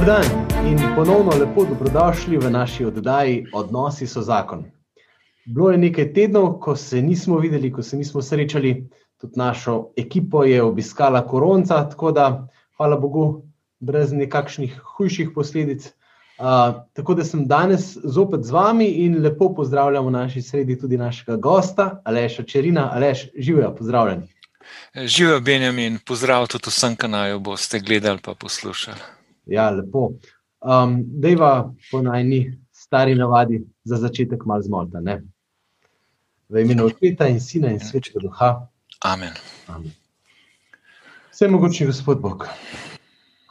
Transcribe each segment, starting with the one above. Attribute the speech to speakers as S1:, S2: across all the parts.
S1: Dobro dan in ponovno lepo dobrodošli v naši oddaji Odnosi so zakon. Bilo je nekaj tednov, ko se nismo videli, ko se nismo srečali, tudi našo ekipo je obiskala koronca, tako da, hvala Bogu, brez nekakšnih hujših posledic. Uh, tako da sem danes zopet z vami in lepo pozdravljam v naši sredi tudi našega gosta, Aleša Čerina. Aleš, živijo, pozdravljen.
S2: Živijo, Benjamin, pozdrav tudi vsem, ki naj jo boste gledali pa poslušali.
S1: Ja, lepo. Um, Dejva po najni stari navadi za začetek malo zmota. Ne? V imenu Očeta in Sina in Svečega Duha.
S2: Amen.
S1: Amen. Vse mogoče, Gospod Bog.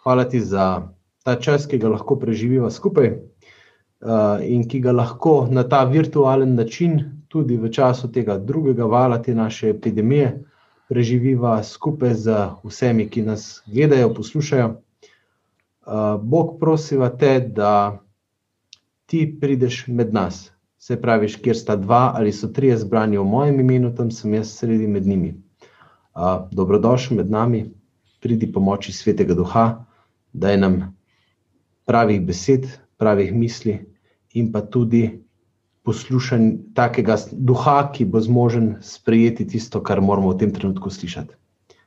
S1: Hvala ti za ta čas, ki ga lahko preživiva skupaj uh, in ki ga lahko na ta virtualen način, tudi v času tega drugega vala te naše epidemije, preživiva skupaj z vsemi, ki nas gledajo, poslušajo. Bog prosiva te, da ti prideš med nas. Se pravi, kjer sta dva ali so trije zbrani v mojem imenu, tam sem jaz sredi med njimi. Dobrodošli med nami, pridi pomoči svetega duha, da je nam pravih besed, pravih misli in pa tudi poslušanje takega duha, ki bo zmožen sprejeti tisto, kar moramo v tem trenutku slišati.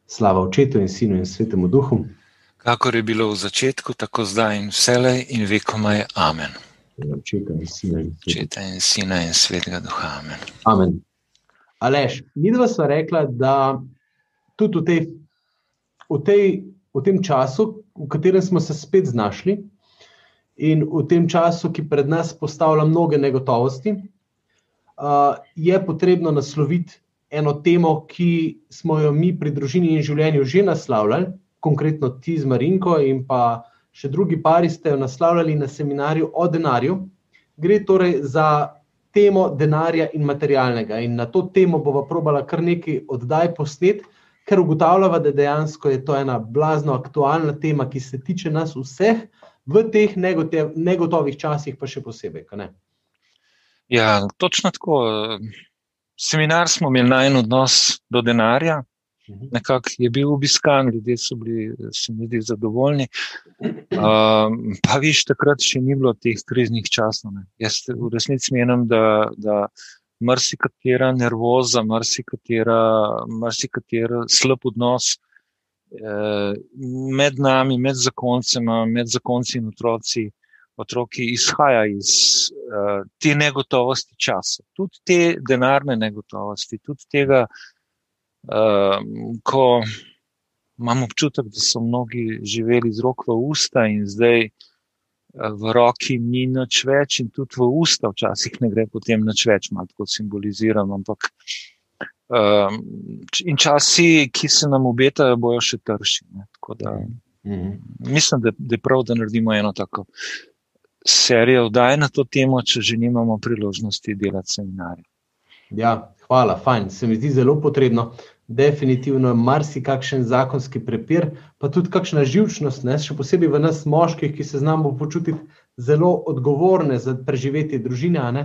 S1: Slava očetu in sinu in svetemu duhu.
S2: Kakor je bilo v začetku, tako zdaj in vselej in vekoma je Amen.
S1: Očeta in sina in,
S2: in, sina in svetega duha. Amen.
S1: Amen. Alež, mi dva sva rekla, da tudi v, tej, v, tej, v tem času, v katerem smo se spet znašli, in v tem času, ki pred nas postavlja mnoge negotovosti, uh, je potrebno nasloviti eno temo, ki smo jo mi pri družini in življenju že naslavljali konkretno ti z Marinko in pa še drugi pari ste jo naslavljali na seminarju o denarju. Gre torej za temo denarja in materialnega. In na to temo bova probala kar nekaj oddaj posnet, ker ugotavljava, da dejansko je to ena blazno aktualna tema, ki se tiče nas vseh v teh negotovih časih, pa še posebej.
S2: Ja, točno tako. Seminar smo imeli na en odnos do denarja. Nekako je bil obiskan, ljudje so bili, se mi zdi, zadovoljni. Uh, pa viš, takrat še ni bilo teh kriznih časov. Jaz v resnici menim, da, da marsikatera nervoza, marsikatera, marsikatera slab odnos eh, med nami, med zakoncema, med zakonci in otroci, otroki izhaja iz eh, te negotovosti časa, tudi te denarne negotovosti, tudi tega. Ehm, ko imam občutek, da so mnogi živeli z roko v usta in zdaj eh, v roki ni nič več, in tudi v usta včasih ne gre potem nič več, malo tako simboliziram. Ampak um, in časi, ki se nam obetajo, bojo še trši. Da, mm. Mislim, da, da je prav, da naredimo eno tako. Serijo vdaj na to temo, če že nimamo priložnosti delati seminarje.
S1: Ja, hvala, fajn. Se mi zdi zelo potrebno. Definitivno je marsikakšen zakonski prepir, pa tudi kakšna živčnost, ne? še posebej v nas, moških, ki se znamo počutiti zelo odgovorne za preživetje družine, ne?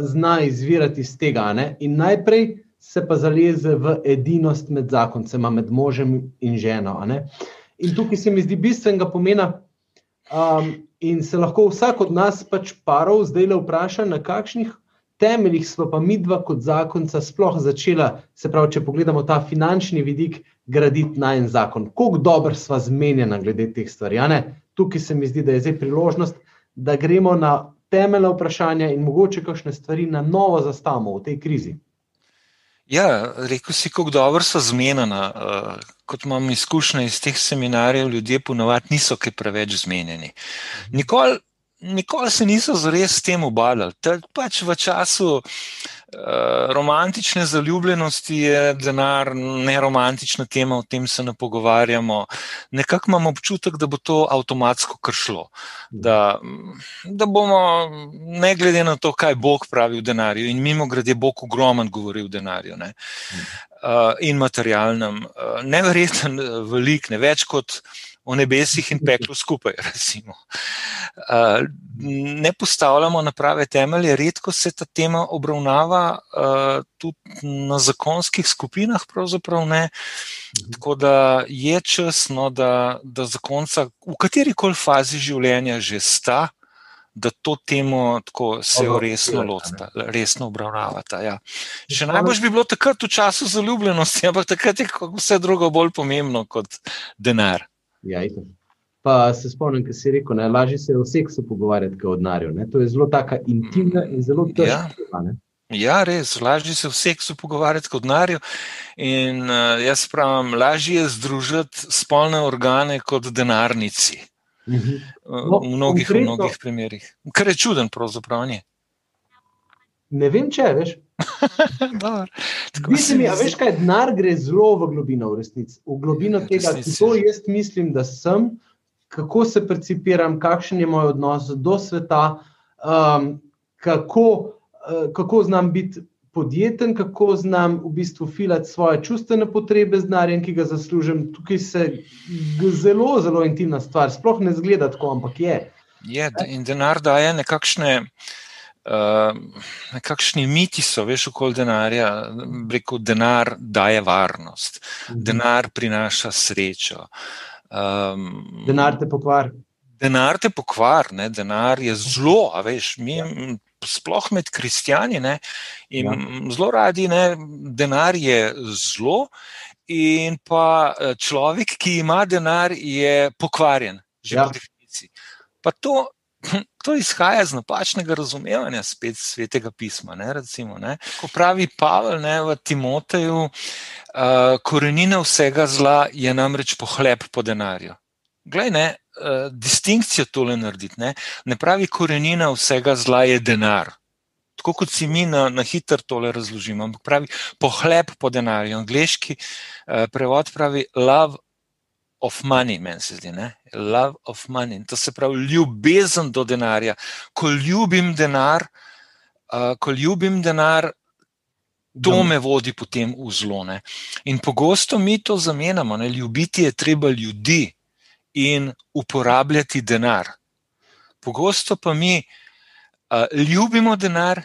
S1: zna izvirati iz tega. Ne? In najprej se pa zaleze v edinost med zakoncema, med možem in ženo. In tukaj se mi zdi bistvenega pomena, um, in se lahko vsak od nas pač parov zdaj le vpraša, na kakšnih temeljih smo pa mi dva kot zakonca sploh začela, se pravi, če pogledamo ta finančni vidik, graditi na en zakon. Kako dobro sva zmenjena glede teh stvari. Tukaj se mi zdi, da je zdaj priložnost, da gremo na temeljna vprašanja in mogoče kakšne stvari na novo zastavimo v tej krizi.
S2: Ja, rekel si, kako dobro so zmenjena. Uh, kot imam izkušnje iz teh seminarjev, ljudje ponovadi niso kaj preveč zmenjeni. Nikoli nikoli se niso zares s tem obadali. Pač v času uh, romantične zaljubljenosti je denar neromantična tema, o tem se ne pogovarjamo. Nekako imamo občutek, da bo to avtomatsko kršlo. Da, da bomo, ne glede na to, kaj Bog pravi v denarju, in mimo grede, Bog ogromen govori v denarju. Ne? Uh, in materialnem, uh, nevreten, velik, ne več kot o nebesih in peklu skupaj. Uh, ne postavljamo na prave temelje, redko se ta tema obravnava tudi na zakonskih skupinah, pravzaprav ne. Tako da je čas, no, da, da zakonca v kateri koli fazi življenja že sta, da to temo tako se resno lotita, resno obravnavata. Ja. Še najbolj bi bilo takrat v času zaljubljenosti, ampak takrat je vse drugo bolj pomembno kot denar.
S1: Ja, pa se spomnim, kaj si rekel, ne, lažje se o seksu pogovarjati kot o denarju. To je zelo taka intimna in zelo težka
S2: tema. Ja, res, lažje se o seksu pogovarjati kot o denarju. In uh, jaz pravim, lažje je združiti spolne organe kot denarnici. Mhm. No, v mnogih, v mnogih primerih. Kar je čuden, pravzaprav.
S1: Ne vem, če veš. Mislim, ja, veš, kaj denar gre zelo v globino, v resnici. V globino ja, tega, kdo jaz mislim, da sem, kako se percipiram, kakšen je moj odnos do sveta, um, kako, uh, kako znam biti podjeten, kako znam v bistvu filati svoje čustvene potrebe z denarjem, ki ga zaslužim. Tukaj se zelo, zelo intimna stvar, sploh ne zgleda tako, ampak je.
S2: Je in denar daje nekakšne. Uh, nekakšni miti so, veš, okoli denarja. Rekel, denar daje varnost, mhm. denar prinaša srečo.
S1: Um, denar te pokvari.
S2: Denar te pokvari, denar je zelo, a veš, mi sploh med kristijani, ne, in ja. zelo radi, ne, denar je zlo, in pa eh, človek, ki ima denar, je pokvarjen, že ja. po definiciji. Pa to, to izhaja iz napačnega razumevanja spet svetega pisma. Ne, recimo, ne. Ko pravi Pavel ne, v Timoteju, uh, korenina vsega zla je namreč pohleb po denarju. Glej, ne, uh, distinkcijo tole narediti. Ne? ne pravi, korenina vsega zla je denar. Tako kot si mi na, na hitro tole razložimo. Ampak pravi, pohleb po denarju. Angliški uh, prevod pravi love of money, meni se zdi. Ne? Love of money. To se pravi ljubezen do denarja. Ko ljubim denar, uh, ko ljubim denar. To me vodi potem v zlo. Ne? In pogosto mi to zamenjamo. Ne? Ljubiti je treba ljudi, in uporabljati denar. Pogosto pa mi uh, ljubimo denar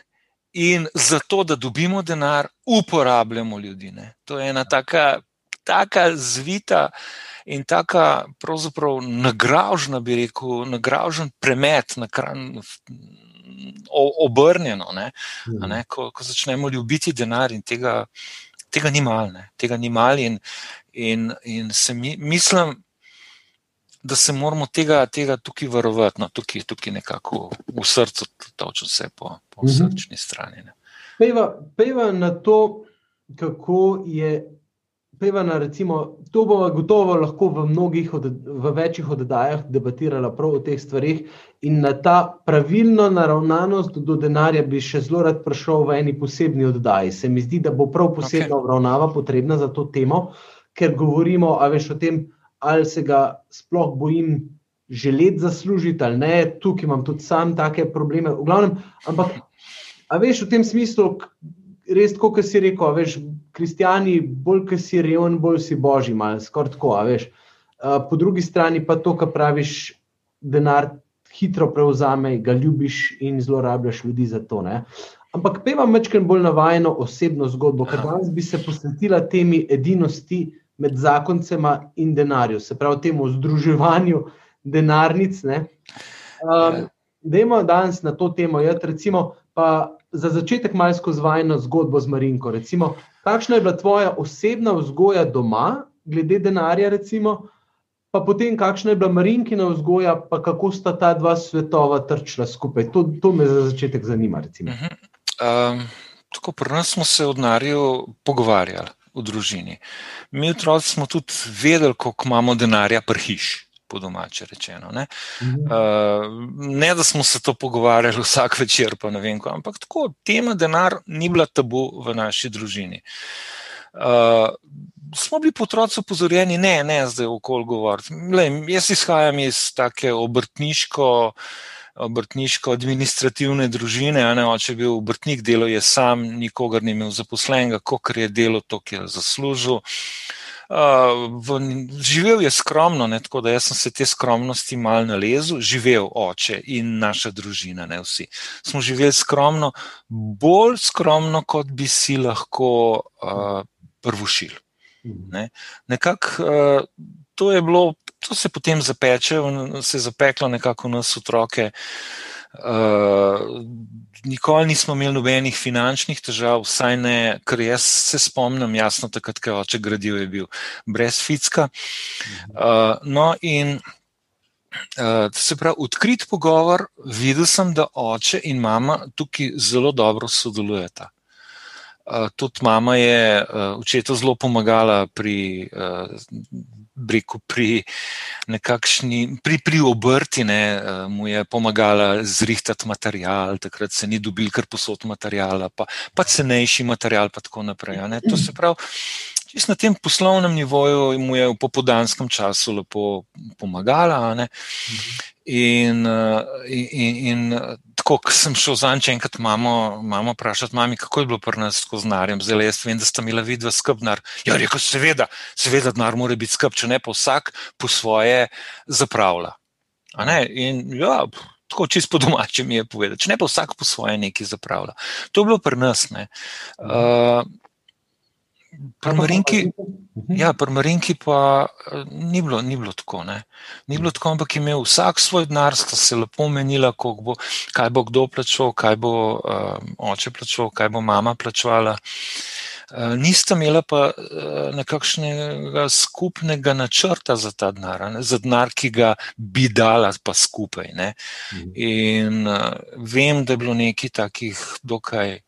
S2: in zato, da dobimo denar, uporabljamo ljudi. Ne. To je ena taka, taka zvita in taka pravzaprav nagražna, bi rekel, nagražen premet, nakran, obrnjeno. Ne, mhm. ne, ko, ko začnemo ljubiti denar in tega. Tega ni malo, tega ni malo, in, in, in se mi, mislim, da se moramo tega, tega tukaj varovati, no, tukaj, tukaj nekako v srcu, točno vse po, po mhm. srčni strani.
S1: Pejva, pejva na to, kako je. Peva na recimo, to bomo gotovo lahko v mnogih, od, v večjih oddajah debatirala prav o teh stvarih in na ta pravilno naravnanost do denarja bi še zelo rad prišel v eni posebni oddaji. Se mi zdi, da bo prav posebna okay. obravnava potrebna za to temo, ker govorimo, a veš o tem, ali se ga sploh bojim želeti zaslužiti ali ne. Tukaj imam tudi sam take probleme. V glavnem, ampak, a veš v tem smislu, res, kot si rekel, veš, kristijani, bolj kot si reven, bolj si božji, malo skoraj tako, veš. Po drugi strani pa to, kar praviš, denar hitro prevzame, ga ljubiš in zlorabljaš ljudi za to. Ne? Ampak pevam večkrat bolj navajeno osebno zgodbo, ker danes bi se posvetila temi edinosti, med zakoncema in denarjem, se pravi, temu združevanju denarnic. Um, Dajmo danes na to temo. Jaz, recimo, pa za začetek malo skozi vajno zgodbo z Marinko. Recimo, kakšna je bila tvoja osebna vzgoja doma, glede denarja, recimo, pa potem kakšna je bila Marinkina vzgoja, pa kako sta ta dva svetova trčila skupaj. To, to me za začetek zanima. Um,
S2: tako, pri nas smo se o denarju pogovarjali v družini. Mi otroci smo tudi vedeli, koliko imamo denarja prhiš. Po domače rečeno. Ne? Uh, ne, da smo se to pogovarjali vsak večer, pa ne vem, ko, ampak tako, tema denar ni bila tabu v naši družini. Uh, smo bili potroci upozorjeni, ne, ne, zdaj okol govoriti. Jaz izhajam iz take obrtniško uh, obrtniško-administrativne družine. Ne, oče je bil obrtnik, delo je sam, nikogar ni imel zaposlenega, kot je delo, to, ki je zaslužil. V, živel je skromno, ne, tako da sem se te skromnosti mal nalezel, živel oče in naša družina, ne vsi. Smo živeli skromno, bolj skromno, kot bi si lahko uh, prvošil. Mhm. Ne. Nekako uh, to je bilo, to se potem zapeče, se je zapeklo nekako v nas otroke. Uh, nikoli nismo imeli nobenih finančnih težav, vsaj ne, ker jaz se spomnim, jasno, takrat, ko je oče gradil, je bil brez ficka. Uh, no, in uh, se pravi, odkrit pogovor, videl sem, da oče in mama tukaj zelo dobro sodelujeta. Uh, tudi mama je uh, očetu zelo pomagala pri uh, breku, pri nekakšni, pri, pri obrti, ne, mu je pomagala zrihtati material, takrat se ni dobil kar posod materijala, pa, pa cenejši material, pa tako naprej. Ne. To se pravi, na tem poslovnem nivoju mu je v popodanskem času lepo pomagala. In, in, in, in tako, ko sem šel za en enkrat, mamo, mamo vprašati, mami, kako je bilo pri nas tako z narjem. Zdaj, jaz vem, da sta imela vidva skrbnar. Ja, rekel, seveda, seveda, denar mora biti skrb, če ne pa vsak po svoje zapravlja. In ja, tako čisto po domače mi je povedati, če ne pa vsak po svoje nekaj zapravlja. To je bilo pri nas. Uh, Pri Marinki, mhm. ja, pri Marinki pa eh, ni bilo, ni bilo tako. Ne. Ni bilo tako, ampak je imel vsak svoj denar, sta se lepo menila, bo, kaj bo kdo plačal, kaj bo um, oče plačal, kaj bo mama plačala. Uh, nista imela pa uh, nekakšnega skupnega načrta za ta denar, ne, za denar, ki ga bi dala pa skupaj. Mhm. In uh, vem, da je bilo nekaj takih dokaj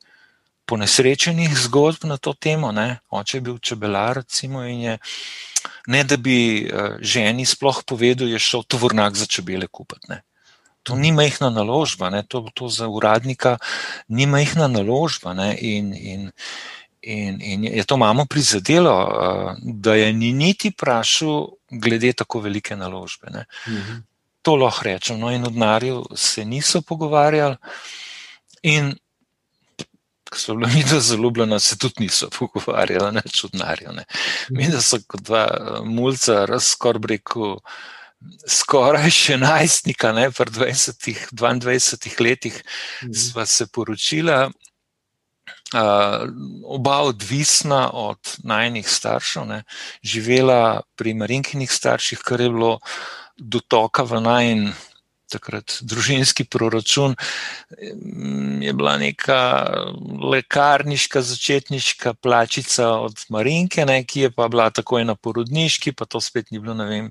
S2: ponesrečenih zgodb na to temo. Ne? Oče je bil čebelar, recimo, in je, ne da bi uh, ženi sploh povedal, je šel tovornjak za čebele kupiti. To ni majhna naložba, to, to za uradnika ni majhna naložba. In, in, in, in je to mamo prizadelo, uh, da je ni niti vprašal, glede tako velike naložbe. Mhm. To lahko rečem. No, in od Narju se niso pogovarjali. In ko so bili mi zelo ljubljeni, se tudi niso pogovarjali, ne čudnarijo. Ne. Mi da so kot dva eh, mulca, razkorb rekel, skoraj še najstnika, ne pa 20, 22 letih, mhm. sva se poročila. Uh, oba odvisna od najnih staršev, ne, živela pri Marinkinih starših, kar je bilo dotoka v najn takrat družinski proračun, je bila neka lekarniška začetniška plačica od Marinke, ne, ki je pa bila takoj na porodniški, pa to spet ni bilo, ne vem.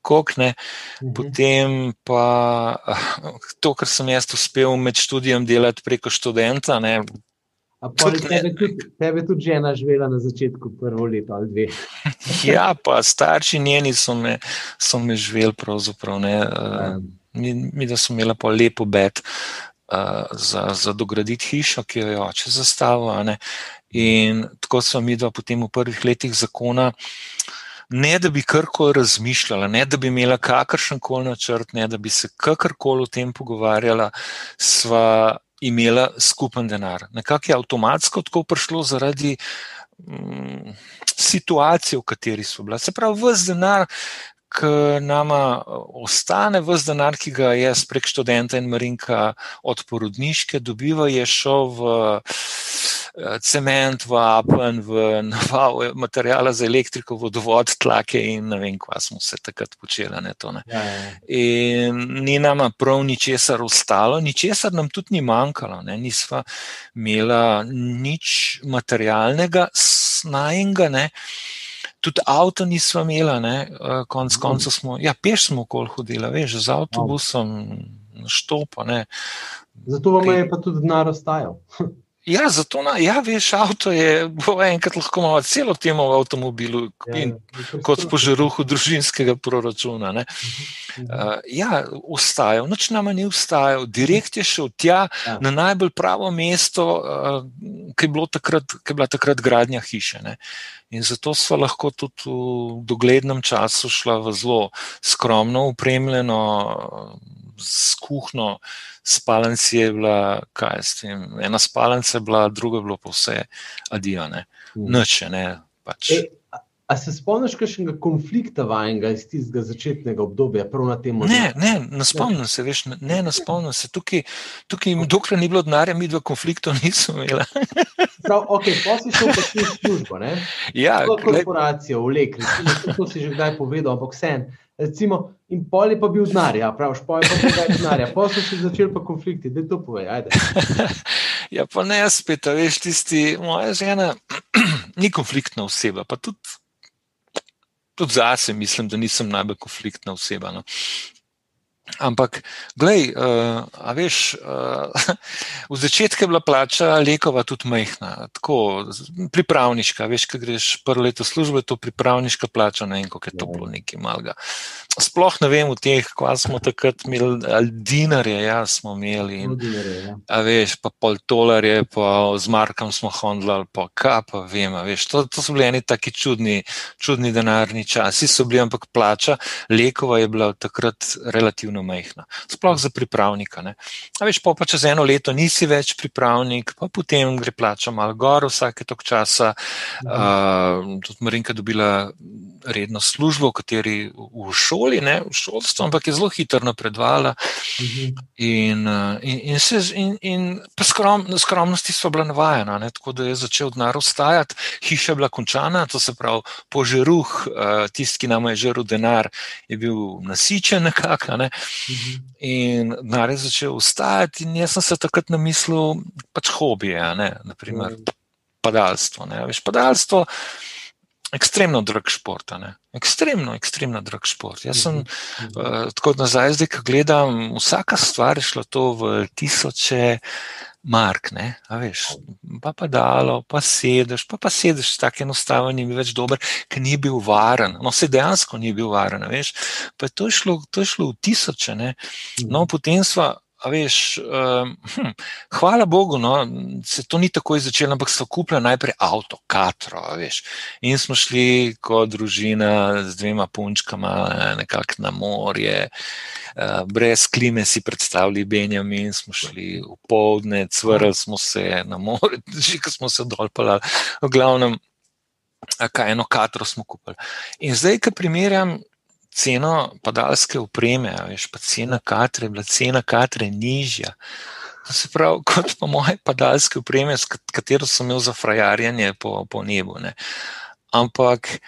S2: Kokne. Mhm. Potem pa to, kar sem jaz uspel med študijem delati preko študenta. Ne,
S1: tudi, tebe, tudi, tebe tudi žena živela na začetku prvo leto ali dve.
S2: ja, pa starši njeni so me, so me živeli pravzaprav. Ne, um mi, mi smo imeli pa lepo bed uh, za, za dograditi hišo, ki jo je oče zastavil. In tako smo mi dva potem v prvih letih zakona. Ne, da bi karkoli razmišljala, ne, da bi imela kakršen koli načrt, ne, da bi se kakorkoli o tem pogovarjala, sva imela skupen denar. Nekako je avtomatsko tako prišlo zaradi mm, situacije, v kateri so bila. Se pravi, vse denar, ki nama eh, ostane, vse denar, ki ga jaz prek študenta in Marinka od porodniške dobiva, je šel v eh, cement, v apen, v naval materijala za elektriko, vodovod, tlake in ne vem, kva smo se takrat počeli. Ne, to, ne. Ja, ja, ja. In ni nama prav ničesar ostalo, ničesar nam tudi ni manjkalo, ne. nisva imela nič materialnega, snajenga, ne tudi avto nismo imeli, ne? Eh, konc mhm. koncev smo, ja, peš smo okoli hodili, veš, z avtobusom, štopa.
S1: Zato vam je pa tudi denar ostajal.
S2: Ja, zato na, ja, veš, avto je bilo enkrat lahko malo celo temo v avtomobilu, ja, in, kot požaruhu družinskega proračuna. Uh, ja, ustajal, noč nama ni ustajal, direkt je šel tja ja. na najbolj pravo mesto, uh, ki, je takrat, ki je bila takrat gradnja hiše. Ne. In zato smo lahko tudi v doglednem času šla v zelo skromno, upremljeno, z kuhno, spalnici je bila, kaj s tem, ena spalnica je bila, druga je bilo pa vse adijane, mm. noče, ne. Pač.
S1: E, A se spomniš kakšnega konflikta vajenega iz tistega začetnega obdobja, prav na tem
S2: mestu? Ne, ne, ne spomnim se, veš, ne, ne spomnim se. Tukaj, tukaj dokler ni bilo denarja, mi dva konfliktov nismo imeli.
S1: Prav, ok, posli so pa šli v službo, ne?
S2: Ja.
S1: Korporacijo, v lek, recimo, to si že kdaj povedal, ampak vsem. Recimo, in pol je pa bil denar, ja, praviš, pol je pa bil denar, posli so začeli pa konflikti, da to povej, ajde.
S2: Ja, pa ne, spet, veš, tisti, moja žena ni konfliktna oseba, pa tudi tudi zase mislim, da nisem najbolj konfliktna oseba. No. Ampak, gledaj, uh, a veš, uh, v začetku je bila plača Lekova tudi majhna, tako pripravniška. Veš, kaj greš prvo leto službe, to pripravniška plača, ne vem, kako je to bilo nekaj malega. Sploh ne vem, v teh, kva smo takrat imeli, dinarje, ja, smo imeli. In,
S1: dinarje, ja.
S2: A veš, pa pol tolarje, pa z Markom smo hondlali, pa kaj pa vem, a veš, to, to so bili eni taki čudni, čudni denarni časi, so bili, ampak plača Lekova je bila takrat relativno izjemno majhna, sploh za pripravnika. Ne. A veš, pa, pa čez eno leto nisi več pripravnik, pa potem gre plača malo gor, vsake tok časa. Mhm. Uh, tudi Marinka dobila redno službo, v kateri v šoli, ne v šolstvu, ampak je zelo hitro napredovala. Mhm. In, in, in, se, in, in skrom, skromnosti so bila navajena, ne, tako da je začel denar ustajati, hiša je bila končana, to se pravi, požeruh, uh, tisti, ki nam je žeril denar, je bil nasičen nekako. Ne. In denar je začel ustajati, in jaz sem se takrat namislil, pač hobije, ne, naprimer mm. padalstvo. Ne, veš, padalstvo ekstremno drag šport. Ekstremno, ekstremno drag šport. Jaz sem uh, tako nazaj, zdaj, ko gledam, vsaka stvar je šla to v tisoče. Mark, ne, a veš, pa pa dalo, pa sedeš, pa pa sedeš, tako enostavno ni več dober, ker ni bil varen. No, se dejansko ni bil varen, veš. Pa je to šlo, to je šlo v tisoče, ne. No, potem smo veš, um, hm, hvala Bogu, no, se to ni tako začelo, ampak so kupili najprej avto, katro. Veš, in smo šli kot družina z dvema punčkama nekako na morje, uh, brez klime si predstavljali Benjamin, smo šli v povdne, cvrli smo se na morje, že ko smo se dolpali, v glavnem. Kaj eno katero smo kupili. In zdaj, ki primerjam ceno padalske opreme, veš, pa cena katre, bila cena katre nižja. To se pravi, kot pa moje padalske opreme, s katero sem imel za frajarjanje po, po nebu. Ne. Ampak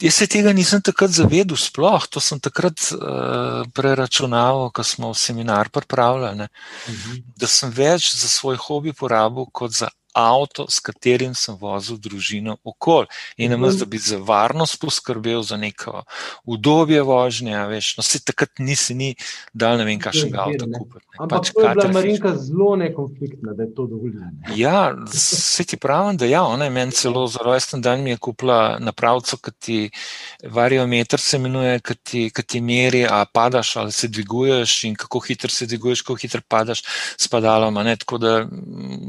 S2: jaz se tega nisem takrat zavedel, sploh to sem takrat uh, preračunal, ko smo seminar pripravljali, uh mhm. -huh. da sem več za svoj hobi porabil kot za avto, s katerim sem vozil družino okoli. In namesto, mhm. da bi za varnost poskrbel, za neko udobje vožnje, veš, no se takrat nisi ni dal ne vem, kakšnega avta kupiti.
S1: Ampak pač to je bila Marinka zelo nekonfliktna, da je to dovoljeno.
S2: Ja, se ti pravim, da ja, ona je meni celo za rojsten dan mi je kupila napravco, ki ti variometer se imenuje, ki ti, ki ti meri, a padaš ali se dviguješ in kako hitro se dviguješ, kako hitro padaš s padaloma. Ne, tako da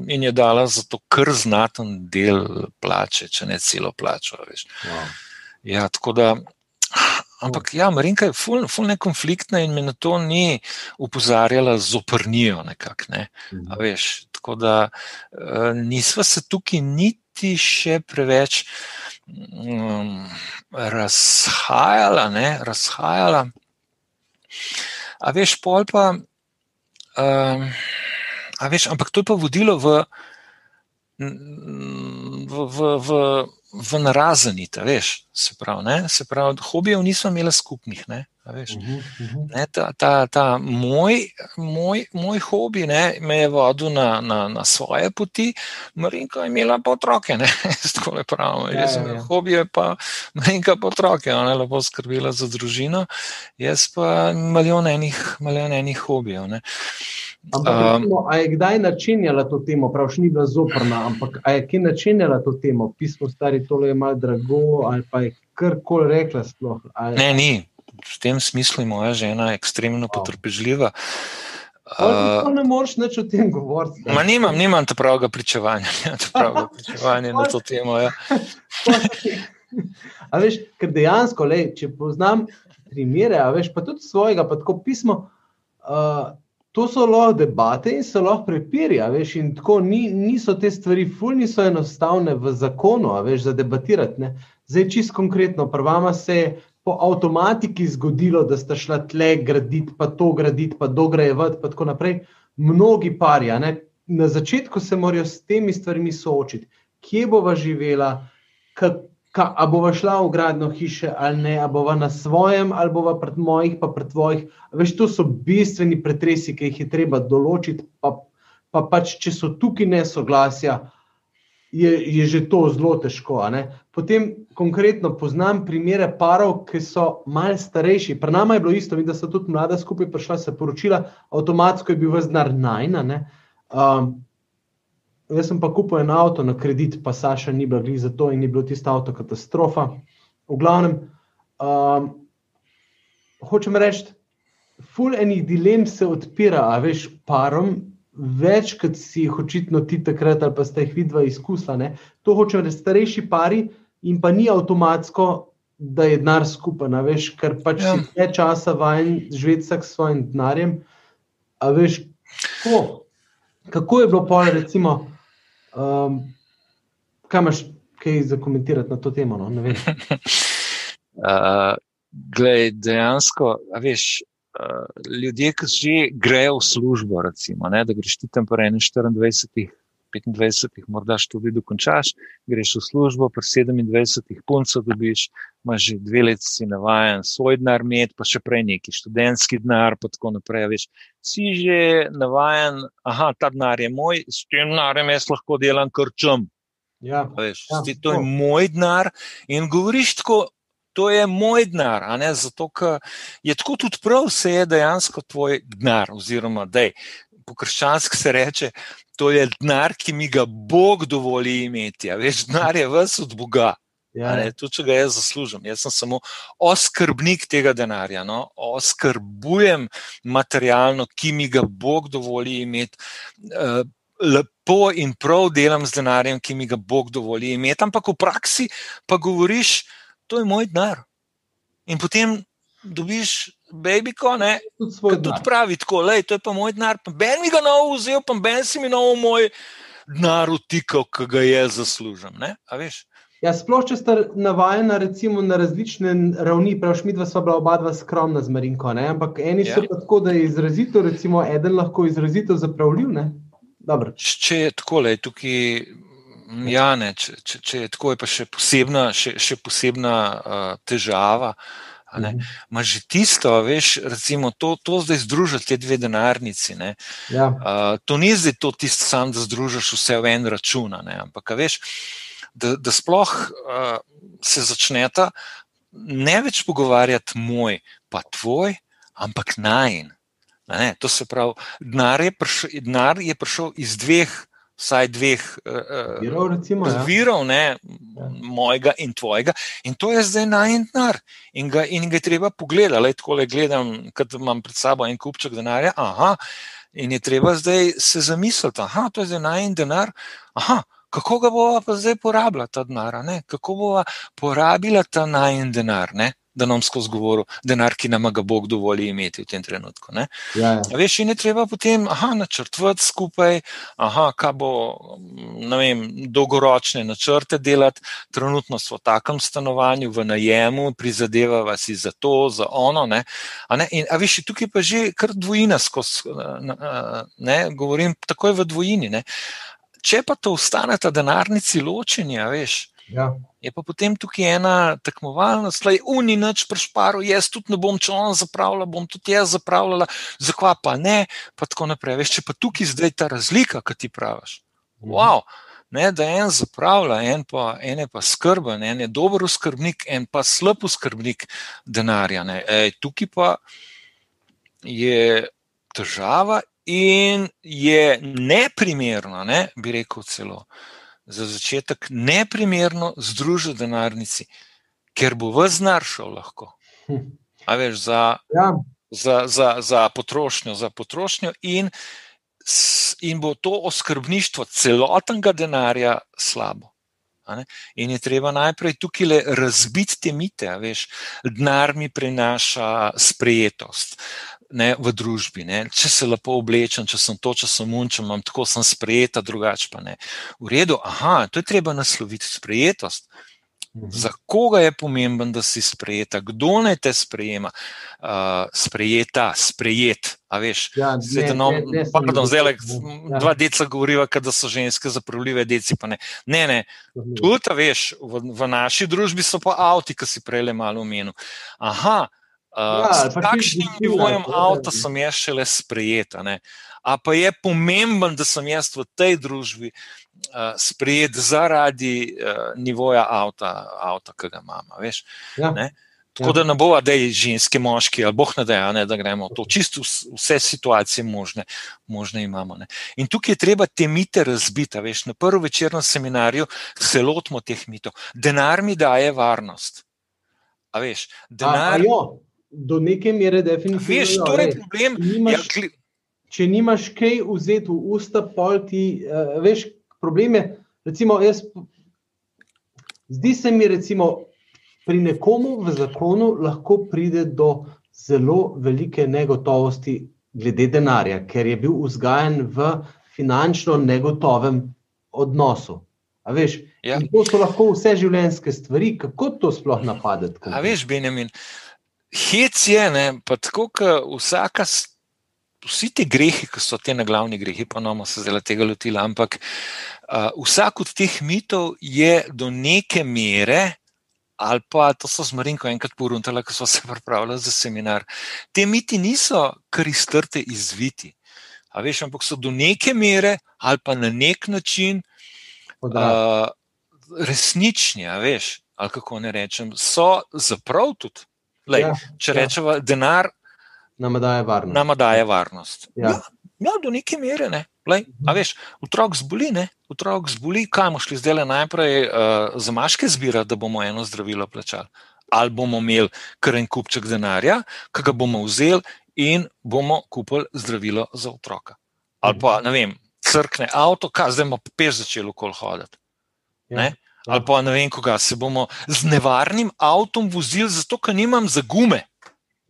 S2: in je dala za to kar znaten del plače, če ne celo plačo. Wow. Ja, tako da. Ampak, ja, Marinka je ful, ful nekonfliktna in me na to ni upozarjala z oprnijo. Nekak, ne. Mhm. veš, tako da uh, nisva se tukaj niti še preveč um, razhajala, ne, razhajala. A veš, pol pa. Um, a veš, ampak to je pa vodilo v v, v, v, v narazenite, veš, se pravi, ne? se pravi, hobijev nismo imeli skupnih. Ne? Veš, uh -huh, uh -huh. Ne, ta, ta, ta moj, moj, moj hobi ne, me je vodil na, na, na svoje poti, Marinka je imela pa otroke, tako le pravimo. Ja, ja, ja. Hobi je pa Marinka pa otroke, ona je lepo skrbela za družino, jaz pa milijon enih, milijon enih hobijev. Ne.
S1: Ampak, um, recimo, a je kdaj načenjala to temo, prav še ni bila zoprna, ampak je kje načenjala to temo, pismo stari, tole je malo drago, ali pa je karkoli rekla sploh? Ali...
S2: Ne, ni. V tem smislu je moja žena ekstremno wow. potrpežljiva.
S1: Uh, ne moreš več o tem govoriti.
S2: Ma nimam, nimam ta pravega pričevanja, pravega pričevanja na to temo. Ja.
S1: a veš, ker dejansko, lej, če poznam primere, a veš pa tudi svojega, pa tako pismo. Uh, to so lahko debate in so lahko prepiri. Veš, in tako ni, niso te stvari, fulni so enostavne v zakonu, veš, za debatirati. Ne. Zdaj, čist konkretno, prvama se je po avtomatiki zgodilo, da sta šla tle graditi, pa to graditi, pa dograjevati, pa tako naprej. Mnogi parja, ne, na začetku se morajo s temi stvarmi soočiti, kje bova živela, kako ka, a bova šla v gradno hiše ali ne, a bova na svojem, ali bova pred mojih, pa pred tvojih. Veš, to so bistveni pretresi, ki jih je treba določiti. Pa, pa pač, če so tukaj nesoglasja, je, je že to zelo težko. Potem konkretno poznam primere parov, ki so mal starejši. Pri nama je bilo isto, vidim, da so tudi mlada skupaj prišla se poročila, avtomatsko je bil vznar najna. Um, Jaz sem pa kupil en avto na kredit, pa Saša ni bila za to in ni bil tisti avto katastrofa. V glavnem, um, hočem reči, ful enih dilem se odpira, a veš, parom, več kot si jih očitno ti takrat ali pa ste jih vidva izkusila. Ne? To hočem reči, starejši pari in pa ni avtomatsko, da je denar skupen, veš, ker pač ja. si več časa vajen živeti s svojim denarjem. A veš, kako, kako je bilo pa recimo. Um, kaj imaš kaj za komentirati na to temo? No?
S2: uh, glej, dejansko, veš, uh, ljudje, ki že grejo v službo, recimo, ne, da greš ti tam po 24. 25, morda študij dokončaš, greš v službo, pri 27, punco dobiš, imaš že dve leti, si navaden svoj denar imeti, pa še prej neki študentski denar, pa tako naprej. Veš, si že navaden, aha, ta denar je moj, s tem denarjem jaz lahko delam krčem.
S1: Ja,
S2: veš, ja, to je moj denar in govoriš tako. To je moj denar, zato je tako tudi prav, se je dejansko tvoj denar. Oziroma, da je po krščanski se reče, to je denar, ki mi ga Bog dovoli imeti. Veš, denar je vse od Boga. Ja. Tudi če ga jaz zaslužim, jaz sem samo oskrbnik tega denarja, no? oskrbujem materialno, ki mi ga Bog dovoli imeti. Uh, lepo in prav delam z denarjem, ki mi ga Bog dovoli imeti, ampak v praksi pa govoriš, to je moj denar. In potem dobiš babiko, ne, ki tudi pravi tako, lej, to je pa moj denar, pa ben mi ga novo vzel, pa ben si mi novo moj denar utikal, ki ga jaz zaslužim. Ne,
S1: ja, sploh, če ste navajeni recimo, na različne ravni, prav šmit, sva bila oba dva skromna z Marinko, ne? ampak eni ja. so tako, da je izrazito, recimo, eden lahko izrazito zapravljiv.
S2: Če je tako, le tukaj. Ja, ne, če, če, če je tako, je pa še posebna, še, še posebna uh, težava. Uh. Ma že tisto, veš, recimo, to, to zdaj združiti, te dve denarnici.
S1: Ja.
S2: Uh, to ni zdaj to tisto, sam, da združiš vse v en račun. Ampak, veš, da, da sploh uh, se začneta ne več pogovarjati moj, pa tvoj, ampak najn. To se pravi, denar je, prišel, denar je prišel iz dveh vsaj dveh uh, virov, recimo, ja. virov ne, ja. mojega in tvojega. In to je zdaj najentnar. In, in ga je treba pogledati. Le tako le gledam, kad imam pred sabo en kupček denarja. Aha, in je treba zdaj se zamisliti, da je zdaj najen denar. Aha, kako ga bova pa zdaj porabila ta denar? Kako bova porabila ta najen denar? Ne? Da nam skozi govoru, denar, ki nam ga Bog dovoli imeti v tem trenutku. Ja,
S1: ja.
S2: Veš, in je treba potem načrtovati skupaj, aha, kaj bo, ne vem, dolgoročne načrte delati. Trenutno smo v takem stanovanju, v najemu, prizadevava si za to, za ono. Ne? A, ne? In, a veš, tukaj pa že kar dvojina skozi, ne, govorim takoj v dvojini. Ne? Če pa to ostane ta denarnici ločenja, veš.
S1: Ja.
S2: Je pa potem tukaj ena tekmovalnost, da je uni noč prešparil, jaz tudi ne bom, če on zapravlja, bom tudi jaz zapravljala, zakva pa ne, pa tako naprej. Veš, če pa tukaj zdaj ta razlika, ki ti praviš. Mhm. Wow, ne, da en zapravlja, en, pa, en je pa skrben, en je dober skrbnik, en pa slab skrbnik denarja. Ej, tukaj pa je težava in je neprimerno, ne, bi rekel celo za začetek neprimerno združiti denarnici, ker bo v znar šel lahko. A veš, za,
S1: ja.
S2: za, za, za potrošnjo, za potrošnjo in, in bo to oskrbništvo celotnega denarja slabo. In je treba najprej tukaj razbiti te mite, veš, denar mi prinaša sprejetost. Ne, v družbi. Ne. Če se lepo oblečem, če sem to, če sem unčem, imam tako, sem sprejeta, drugače pa ne. V redu, aha, to je treba nasloviti, sprejetost. Mhm. Za koga je pomemben, da si sprejeta, kdo naj te sprejema? Uh, sprejeta, sprejet. Veš, ja, ne, no, ne, ne, pardon, zdaj le dva deca govorijo, da so ženske zapravljive, deci pa ne. Ne, ne. Tudi, veš, v, v naši družbi so pa avti, ki si prej le malo omenil. Aha, uh, ja, s takšnim nivojem avta sem jaz šele sprejeta. Ne. A pa je pomemben, da sem jaz v tej družbi uh, sprejet zaradi uh, nivoja avta, avta ki ga imamo. Ja. Tako ja. da ne bo, da je ženski, moški ali boh ne da, ne, da gremo to. Čisto vse situacije možne, možne imamo. Ne. In tukaj je treba te mite razbiti. Veš, na prvem večernem seminarju se lotimo teh mitov. Denar mi daje varnost. A veš, denar. A, a
S1: jo, do neke mere definitivno.
S2: Veš, to je problem.
S1: Nimaš, ja, če nimaš kaj vzeti v usta, pol ti, uh, veš, problem je, recimo, jaz, zdi se mi, recimo, pri nekomu v zakonu lahko pride do zelo velike negotovosti glede denarja, ker je bil vzgajen v finančno negotovem odnosu. Veš, ja. To so lahko vse življenjske stvari, kako to sploh napadati.
S2: A veš, Benjamin, hec je, ne, pa tako, kot vsaka vsi ti grehi, ki so ti na glavni grehi, pa nomo se zdaj tega lotili, ampak uh, vsak od teh mitov je do neke mere. Ali pa to so z Marinko enkrat poruntali, ko so se pripravljali za seminar. Te miti niso kar iztrte izviti, veš, ampak so do neke mere ali pa na nek način uh, resnični. Veš, ali kako ne rečem, so zaprav tudi. Lej, ja, če ja. rečemo, denar
S1: Nama daje varnost.
S2: Nama daje varnost. Ja. Ja, ja, do neke mere. Ne. Lej, a veš, otrok zboli, ne? otrok zboli, kaj bomo šli zdaj najprej uh, za maške zbirati, da bomo eno zdravilo plačali. Ali bomo imeli kar en kupček denarja, ki ga bomo vzeli in bomo kupili zdravilo za otroka. Ali pa, ne vem, crkne avto, kaj zdaj bomo peš začeli okol hoditi. Ja, ja. Ali pa, ne vem, koga se bomo z nevarnim avtom vozili, zato ker nimam za gume.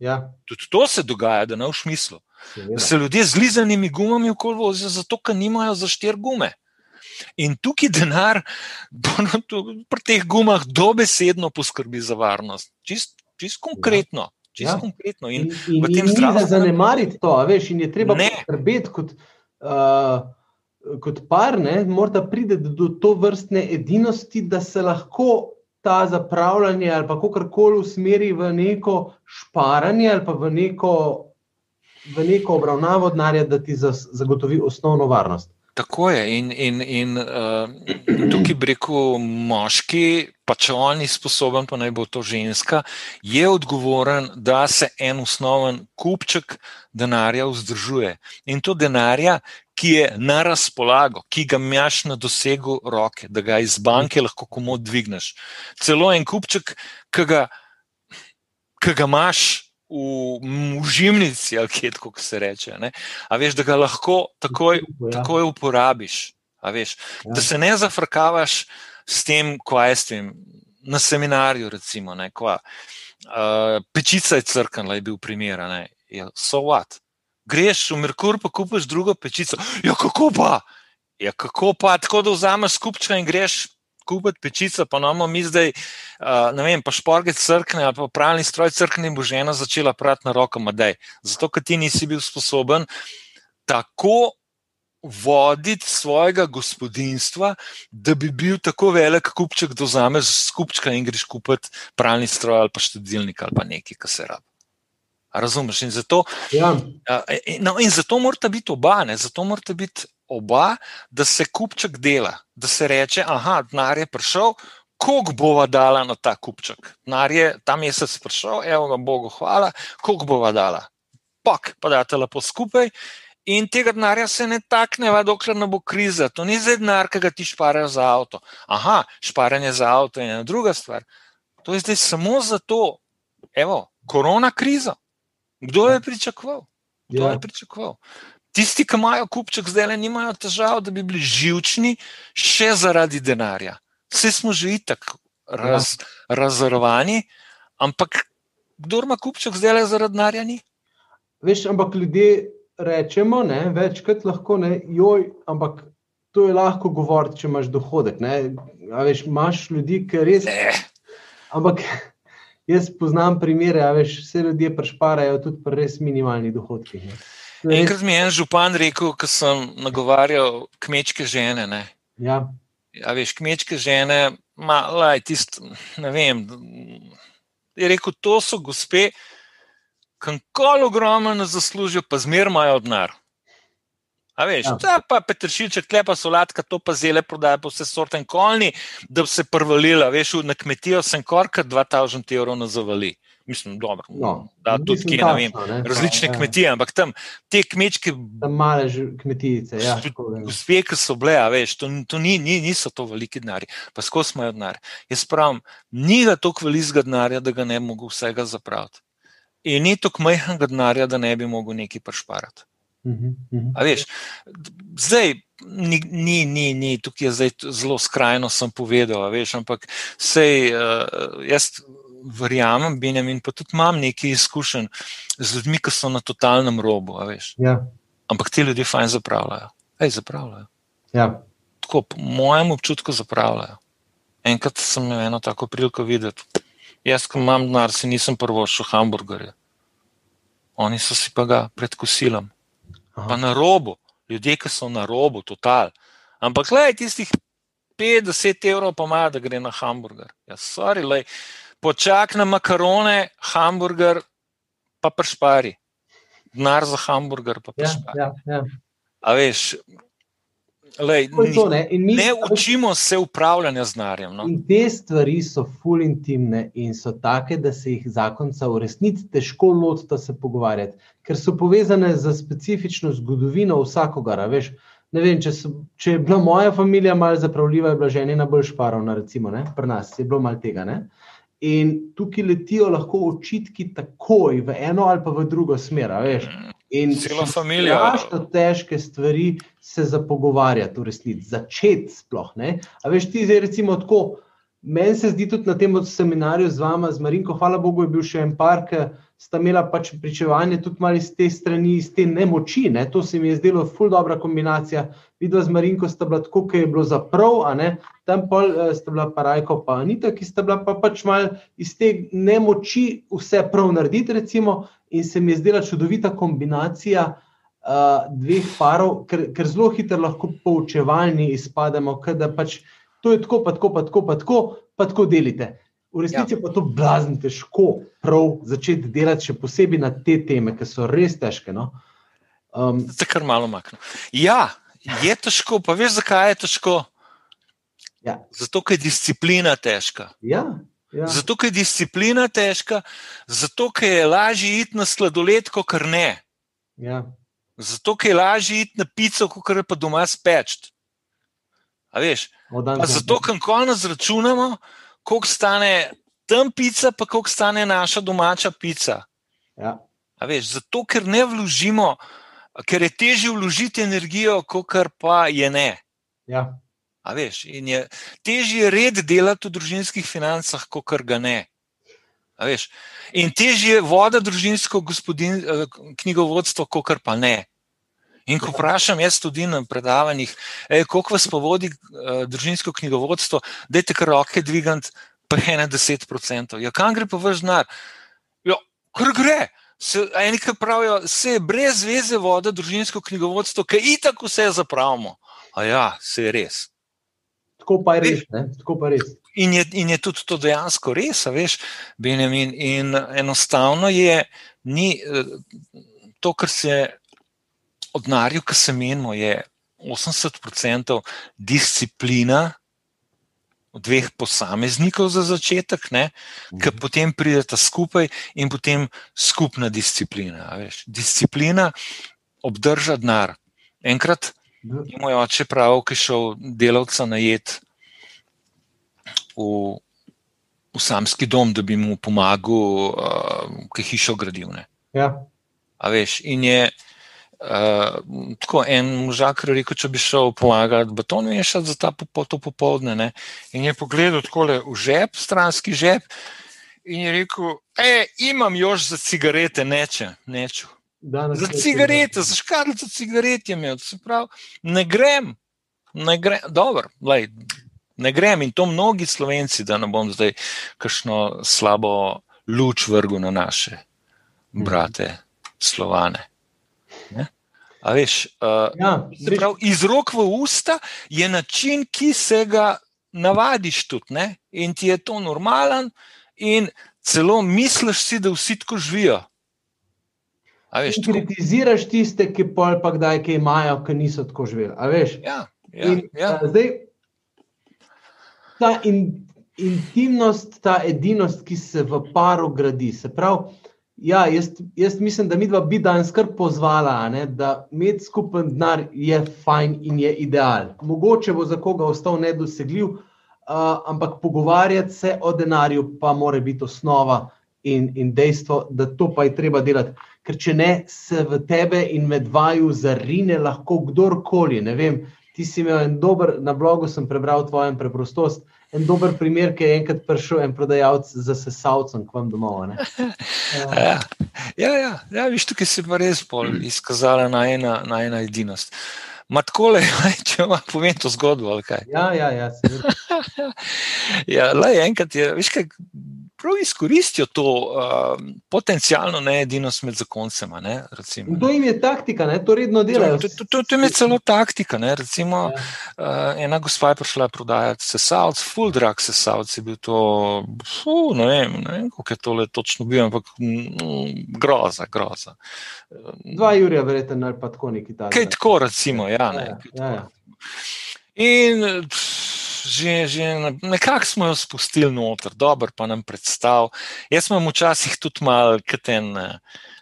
S1: Ja.
S2: Tudi to se dogaja, da ne v smislu. Da se ljudje z lizanimi gumami okoli vozijo, zato ker nimajo za štir gume. In tukaj denar, pri teh gumah, dobesedno poskrbi za varnost. Čist, čist konkretno. Čist ja. konkretno. In,
S1: in, in, in zdravstvenem... zanemariti to, veš, in je treba poskrbeti kot, uh, kot par, ne, morda pride do to vrstne edinosti, da se lahko ta zapravljanje ali kako koli usmeri v neko šparanje ali pa v neko, v neko obravnavo denarja, da ti zagotovi osnovno varnost.
S2: Tako je. In, in, in uh, tukaj bi rekel, moški, pa če on ni sposoben, pa naj bo to ženska, je odgovoren, da se en osnoven kupček denarja vzdržuje. In to denarja, ki je na razpolago, ki ga imaš na dosegu roke, da ga iz banke lahko komu dvigneš. Celo en kupček, ki ga, ki ga imaš v žimnici, ali kje tako se reče. Ne? A veš, da ga lahko takoj, ja. takoj uporabiš. Veš, ja. Da se ne zafrkavaš s tem, kaj s tem. Na seminarju, recimo, ne, kva, uh, pečica je crkvena, je bil primer. Ja, so what? greš v Merkur, pa kupiš drugo pečico. Ja, kako pa? Ja, kako pa? Tako da vzameš skupčka in greš kupiti pečico, pa imamo mi zdaj, uh, ne vem, pa šporget crkne ali pa pravni stroj crkne in bo žena začela prati na roko, madej. Zato, ker ti nisi bil sposoben tako voditi svojega gospodinstva, da bi bil tako velik kupček, da vzameš skupčka in greš kupiti pravni stroj ali pa štedilnik ali pa nekaj, kar se rabi. Razumeš? In zato, ja. no, in zato morata biti oba, ne? zato morata biti oba, da se kupček dela, da se reče, da denar je prišel, koliko bova dala na ta kupček. Denar je ta mesec prišel, evo ga Bogu, hvala, koliko bova dala. Pak, pa da te lepo skupaj. In tega denarja se ne takneva, dokler ne bo kriza. To ni zdaj denar, ki ga ti šparaš za avto. Aha, šparanje za avto je ena druga stvar. To je zdaj samo zato, evo, korona kriza. Kdo je pričakoval? Kdo ja. je pričakoval? Tisti, ki imajo kupček, zdaj le nimajo težav, da bi bili živčni, še zaradi denarja. Vse smo že tako raz, ja. razorovani, ampak kdo ima kupček, zdaj le zaradi denarja ni.
S1: veš, ampak ljudje rečemo, ne, večkrat lahko ne, joj, ampak to je lahko govoriti, če imaš dohodek. Ne, a veš, imaš ljudi, ki res.
S2: Ne.
S1: Ampak jaz poznam primere, veš, vse ljudje prešparajo tudi pri res minimalnih dohodkih. ne. Je
S2: Enkrat mi je en župan rekel, ko sem nagovarjal kmečke žene. Ne.
S1: Ja,
S2: A veš, kmečke žene, malo, tist, ne vem. Je rekel, to so gospe, kankoli ogromno zaslužijo, pa zmer imajo denar. A veš,
S1: Ja.
S2: ta pa petršilček, klepa solatka, to pa zele prodaja po vse sorte in kolni, da bi se prvalila, veš, na kmetijo sem korka 2000 evrov na zavali. Mislim, dobro.
S1: no,
S2: da, tudi kje, ne vem,
S1: ne,
S2: različne
S1: ja,
S2: kmetije, ampak tam te kmečke
S1: Tam male kmetijice. Ja, ne.
S2: Gospe, ki so bile, veš, to, to ni, ni, niso to veliki denari, pa skozi imajo denar. Jaz pravim, ni ga toliko velikega denarja, da ga ne bi mogel vsega zapraviti. In ni toliko majhnega denarja, da ne bi mogel nekaj prešparati.
S1: Mhm, mhm.
S2: A veš, zdaj ni, ni, ni, ni tukaj je zdaj zelo skrajno sem povedal, veš, ampak sej uh, jaz verjamem, Benjamin, pa tudi imam nekaj izkušenj z ljudmi, ki so na totalnem robu.
S1: Ja,
S2: Ampak ti ljudje fajn zapravljajo. Ej, zapravljajo.
S1: ja.
S2: Tako, po mojem občutku zapravljajo. Enkrat sem imel eno tako priliko videti. Jaz, ko imam denar, si nisem prvošil hamburgerje. Oni so si pa ga pred kosilom.
S1: Aha.
S2: Pa na robu, ljudje, ki so na robu, total. Ampak, gledaj, tistih 50 evrov pa imajo, da gre na hamburger. Ja, sorry, lej, počak na makarone, hamburger, pa pršpari. Denar za hamburger, pa
S1: Ja,
S2: pršpari.
S1: ja, ja.
S2: A veš, lej,
S1: To ne. Mi-
S2: ne učimo se upravljanja z denarjem. No?
S1: In te stvari so ful intimne in so take, da se jih zakonca v resnici težko lotita se pogovarjati, ker so povezane z specifično zgodovino vsakogar. a Veš, ne vem, če, so, če je bila moja družina malo zapravljiva, je bila ženina bolj šparovna, recimo, ne? pri nas je bilo malo tega. Ne? In tukaj letijo lahko očitki takoj v eno ali pa v drugo smer. In
S2: Cela
S1: so
S2: familija.
S1: strašno težke stvari se za pogovarjati, v resnici, začeti sploh. Ne? A veš, ti zdaj recimo tako. Meni se zdi tudi na tem seminarju z vama, z Marinko, hvala Bogu, je bil še en par, ki sta imela pač pričevanje tudi malo iz te strani, iz te nemoči. Ne? To se mi je zdelo ful dobra kombinacija. Videla z Marinko sta bila tako, ki je bilo zaprav, a ne, tam pol eh, sta bila pa Rajko, pa Anita, ki sta bila pa pač mal iz te nemoči vse prav narediti, recimo, in se mi je zdela čudovita kombinacija uh, dveh parov, ker, ker zelo hitro lahko poučevalni izpademo, ker pač to je tako, pa tako, pa tako, pa tako, pa tako delite. V resnici ja. pa to blazno težko prav začeti delati, še posebej na te teme, ki so res težke. No? Um,
S2: Zdaj kar malo maknem. Ja, je težko, pa veš, zakaj je težko?
S1: ja,
S2: Zato, ker je disciplina težka.
S1: ja, ja,
S2: Zato, ker je disciplina težka, zato, ker je lažje iti na sladoled, kot ne.
S1: ja,
S2: Zato, ker je lažje iti na pico, kot pa doma speč. A veš? Zato, ker končno zračunamo, koliko stane tam pica, pa koliko stane naša domača pica.
S1: Ja,
S2: A veš, zato, ker ne vložimo, ker je težje vložiti energijo, kot pa je ne.
S1: ja,
S2: A veš, in je težje je red delati v družinskih financah, kot ga ne. A veš, in težje je voda družinsko gospodin, eh, knjigovodstvo, kot pa ne. In ko vprašam, jaz tudi na predavanjih, ej, koliko vas pa vodi uh, družinsko knjigovodstvo, dajte kar roke dvigant, pa je na 10%. Ja, kam gre pa vaš denar? Ja, kar gre. Se, eni, ki pravijo, se je brez veze voda družinsko knjigovodstvo, ki itak vse zapravimo. A ja, se je res.
S1: tako pa je res. Ne? Tako pa je res.
S2: In je, in je tudi to dejansko res, veš, Benjamin. In enostavno je, ni eh, to, kar se od denarja, ki se menimo, je 80% disciplina dveh posameznikov za začetek, ne, ki potem prideta skupaj in potem skupna disciplina. veš. Disciplina obdrža denar. Enkrat je moj oče prav, ki je šel delavca najet v, v samski dom, da bi mu pomagal, uh, ki je hišo gradil. Ne.
S1: Ja,
S2: A veš, in je uh, tako en možak rekel, če bi šel pomagati beton mešati za ta popo, to popoldne. Ne? In je pogledal tako v žep, stranski žep, in je rekel, e, imam još za cigarete, neče, neču. Za cigarete, za škatlico cigaret je imel. Se pravi, ne grem, ne grem, dobro, lej, ne grem in to mnogi slovenci, da ne bom zdaj kakšno slabo luč vrgel na naše brate, slovane. Ne? A veš, uh, ja, prav, iz rok v usta je način, ki se ga navadiš tudi, ne? in ti je to normalen, in celo misliš si, da vsi tako živijo.
S1: Veš, tako... Kritiziraš tiste, ki pol pa kdaj kaj imajo, ki niso tako živeli.
S2: Ja, ja, in, ja.
S1: Zdaj, ta in, intimnost, ta edinost, ki se v paru gradi. Se pravi, ja, jaz, jaz mislim, da mi dva bi danes kar pozvala, ne, da imeti skupen denar je fajn in je ideal. Mogoče bo za koga ostal nedosegljiv, uh, ampak pogovarjati se o denarju pa mora biti osnova in, in dejstvo, da to pa je treba delati ker če ne, se v tebe in med vaju zarine lahko kdorkoli. Ti si imel en dober, na blogu sem prebral tvojo preprostost. En dober primer, ki je enkrat prišel en prodajalec za sesalcem k vam domov.
S2: ja, ja, ja, ja viš, tukaj se pa res bolj izkazala na ena, na ena edinost. Matko le, če vam povem to zgodbo.
S1: Ja, ja, ja.
S2: ja, le enkrat je, veš, kaj prav izkoristijo to uh, potencijalno needinost med zakoncema. Ne, recimo,
S1: to jim je taktika, ne, to redno delajo.
S2: To, to, to, to je celo taktika. Ne, recimo, ja. uh, ena gospa je prišla prodajati sesalc, full drug sesalc je bil to, fu, ne vem, ne vem kako je tole točno bil, ampak mm, groza, groza.
S1: Dva Jurija, verjetno, ali pa tako neki
S2: taki. Kaj tako, recimo, ja. Ne, ja, ja, ja. In. Pff, že, že nekako smo jo spustili noter, dobro pa nam predstavil. Jaz imam včasih tudi malo katen,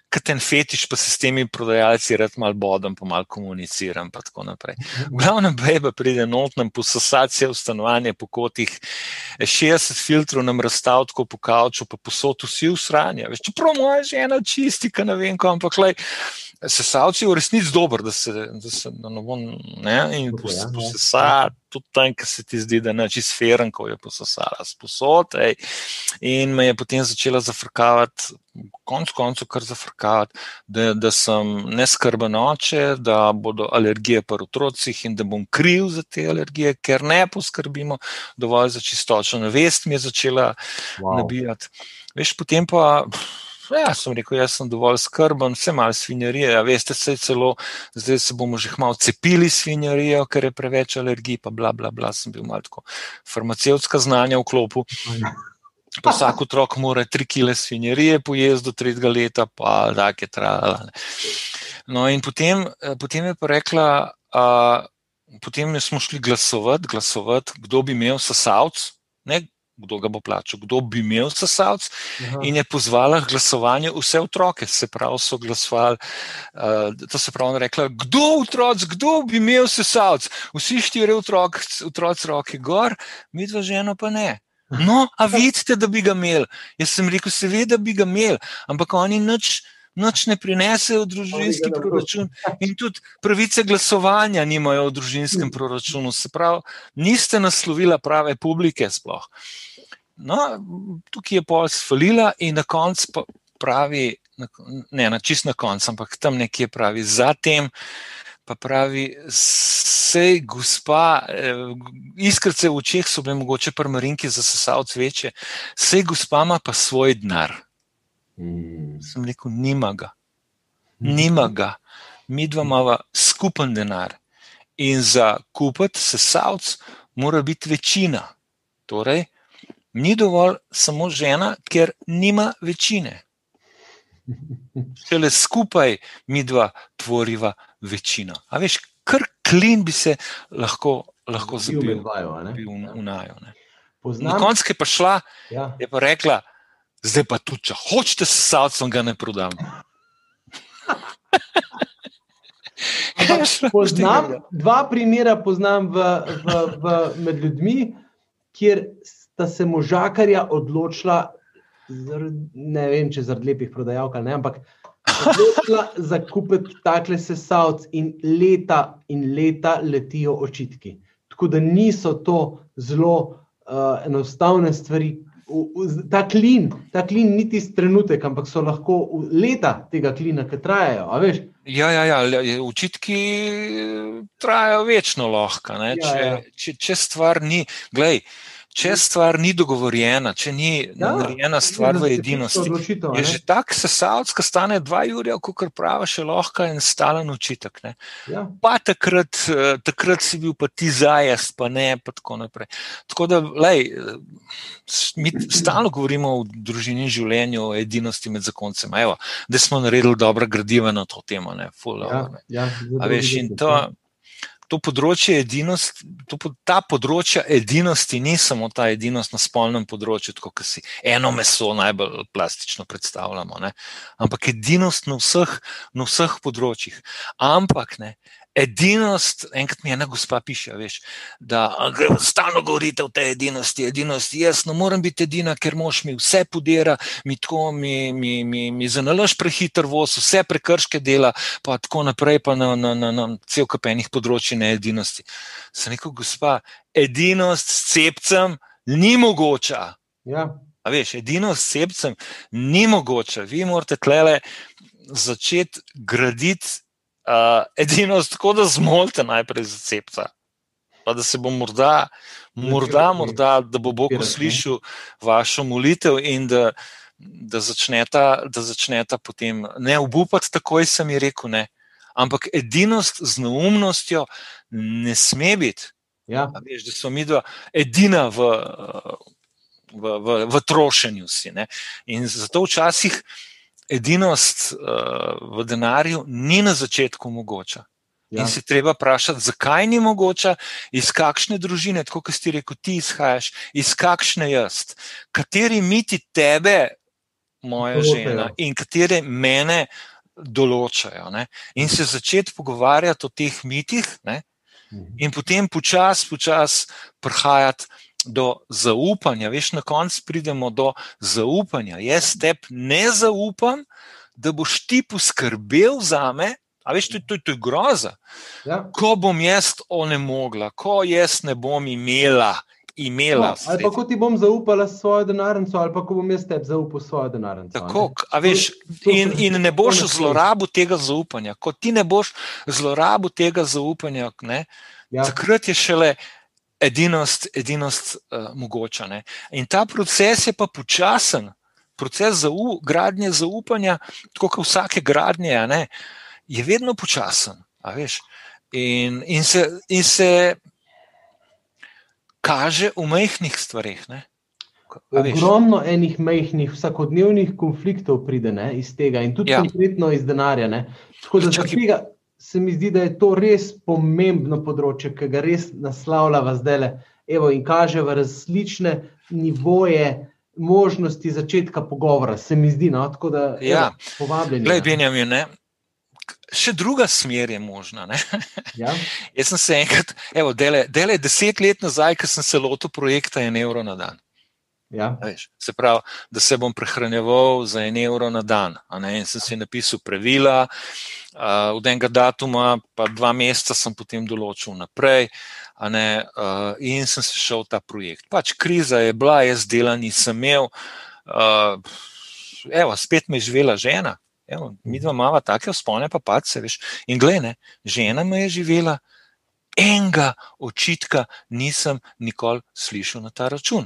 S2: katen fetiš, pa se s temi prodajalci red mal bodem, pa mal komuniciram. Pa v glavnem, bebe pride notnem, pososati se v stanovanje po kotih, 60 filtrov nam razstav tako po kauču, pa posod vsi v sranje. Čeprav moja žena čisti, ka ne vem, ampak lej sesalci v resnici dober, da se, da se na novo ne in posesa, ja. tudi tam, ki se ti zdi, da je čist feren, ko je posesala sposod. Ej. In me je potem začela zafrkavati, konc koncu kar zafrkavati, da, da sem neskrben oče, da bodo alergije pri otrocih in da bom kriv za te alergije, ker ne poskrbimo dovolj za čistočo. Vest mi je začela wow. nabijati. Veš, potem pa. Pff, Ja, sem rekel, jaz sem dovolj skrben, vse malo svinjarije. Ja, veste, se celo, zdaj se bomo že malo cepili svinjarijo, ker je preveč alergij, pa bla, bla, bla. Sem bil malo tako farmacevtska znanja v klopu. Pa vsak otrok mora tri kile svinjarije pojesti do tretjega leta, pa tako je trajalo. No, in potem, eh, potem je pa rekla, a, potem smo šli glasovati, glasovati, kdo bi imel sasavc kdo ga bo plačal, kdo bi imel sesalc, in je pozvala k glasovanju vse otroke. Se pravi, so glasovali, uh, to se pravi, rekla, kdo otroc, kdo bi imel sesalc. Vsi štiri otroci, otroci roke gor, mi dva ženo pa ne. No, a vidite, da bi ga imel. Jaz sem rekel, seveda bi ga imel, ampak oni nič noč ne prinesejo v družinski proračun, in tudi pravice glasovanja nimajo v družinskem proračunu. Se pravi, niste naslovila prave publike. Sploh. No, tukaj je pol svalila, in na koncu pravi, ne na čist na koncu, ampak tam nekje pravi, zatem. Pa pravi, sej, gospa, eh, iskrce v očeh so bile mogoče prmarinke za sesalce večje, sej, gospa ima pa svoj denar. Mm. Sem rekel, nima ga. Nima ga. Mi dva imamo skupen denar. In za kupiti sesalc mora biti večina. Torej, ni dovolj samo žena, ker nima večine. Šele skupaj mi dva tvoriva večino. A veš, kar klin bi se lahko, lahko zabil v naju. Na koncu je pa šla, ja. je pa rekla, zdaj pa tudi, če hočete s salcem, ga ne prodam.
S1: poznam, dva primera poznam v, v, v, med ljudmi, kjer sta se možakarja odločila, ne vem, če zaradi lepih prodajalk ali ne, ampak odločila za kupiti takle sesalc in leta in leta letijo očitki. Tako da niso to zelo uh, enostavne stvari, ta klin, ta klin ni tisti trenutek, ampak so lahko leta tega klina, ki trajajo.
S2: Ja, ja, ja, učitki trajajo večno lahko. Ja, če, ja. če, če stvar ni, gledaj. Če stvar ni dogovorjena, če ni ja, narejena stvar v edinosti, je že tako sesalska, stane dva jurja, kot pravi, še lahko en stalen učitek. Ja. Pa takrat, eh, takrat si bil pa ti zajest, pa ne, pa tako naprej. Tako da, lej, mi stalno govorimo o družini in življenju, o edinosti med zakoncem. Evo, da smo naredili dobro gradivo na to temo. Ne, full, ja, ne. Ja, veš, in to. To področje edinosti, to, ta področja edinosti ni samo ta edinost na spolnem področju, kot si eno meso najbolj plastično predstavljamo, ne? ampak edinost na vseh, na vseh področjih. Ampak ne, edinost, enkrat mi je ena gospa piše, veš, da stalno govorite o tej edinosti, edinosti. Jaz ne morem biti edina, ker mož mi vse podira, mi tako, mi, mi, mi, mi zanalaš prehiter voz, vse prekrške dela, pa tako naprej, pa na, na, na, na cel kapenih področji ne edinosti. Sem rekel, gospa, edinost s cepcem ni mogoča.
S1: Ja.
S2: A veš, edinost s cepcem ni mogoča. Vi morate tlele začeti graditi Uh, edino, tako da zmolite najprej za cepca. Pa da se bo morda, morda, morda da bo Bog uslišal vašo molitev in da, da, začneta, da začneta potem ne obupati, takoj sem ji rekel, ne. Ampak edinost z neumnostjo ne sme biti.
S1: Ja.
S2: Veš, da smo mi dva edina v, v, v, v trošenju. Si, in zato včasih edinost uh, v denarju ni na začetku mogoča. Ja. In si treba vprašati, zakaj ni mogoča, iz kakšne družine, tako kot si rekel, ti izhajaš, iz kakšne jaz, kateri miti tebe, moja Določajo. žena, in katere mene določajo. Ne? In se začeti pogovarjati o teh mitih, ne? Mhm. in potem počasi, počasi prihajati do zaupanja. Veš, na koncu pridemo do zaupanja. Jaz tebi ne zaupam, da boš ti poskrbel za me. A veš, to, to, to je groza.
S1: Ja.
S2: Ko bom jaz onemogla, ko jaz ne bom imela. imela
S1: no, ali pa ko ti bom zaupala svojo denarnico, ali pa ko bom jaz tebi zaupal svojo denarnico.
S2: Tako, veš, in, in ne boš zlorabil tega zaupanja. Ko ti ne boš zlorabil tega zaupanja, ne, ja. takrat je šele edinost, edinost uh, mogoča. Ne? In ta proces je pa počasen, proces zau, gradnje zaupanja, tako kot vsake gradnje, ne, je vedno počasen. In, in, se, in se kaže v majhnih stvareh.
S1: Ogromno enih majhnih, vsakodnevnih konfliktov pride ne, iz tega, in tudi ja. konkretno iz denarja. Tako da, tega, se mi zdi, da je to res pomembno področje, ki ga res naslavlja zdaj Evo, in kaže v različne nivoje možnosti začetka pogovora. Se mi zdi, no? tako da ja. povabljeno.
S2: Glej, Benjamin, ne? Še druga smer je možna.
S1: Ja.
S2: Jaz sem se enkrat, evo, dele, dele deset let nazaj, ko sem se lotil projekta en evro na dan.
S1: Ja.
S2: Veš, se pravi, da se bom prehranjeval za en evro na dan. In sem si napisal pravila, uh, od enega datuma, pa dva meseca sem potem določil naprej. Ne, uh, in sem se šel v ta projekt. Pač kriza je bila, jaz dela nisem imel, uh, evo, spet me je živela žena. Evo, mi dva imamo take spone, pa pač se veš. In gledaj, žena me je živela, enega očitka nisem nikoli slišal na ta račun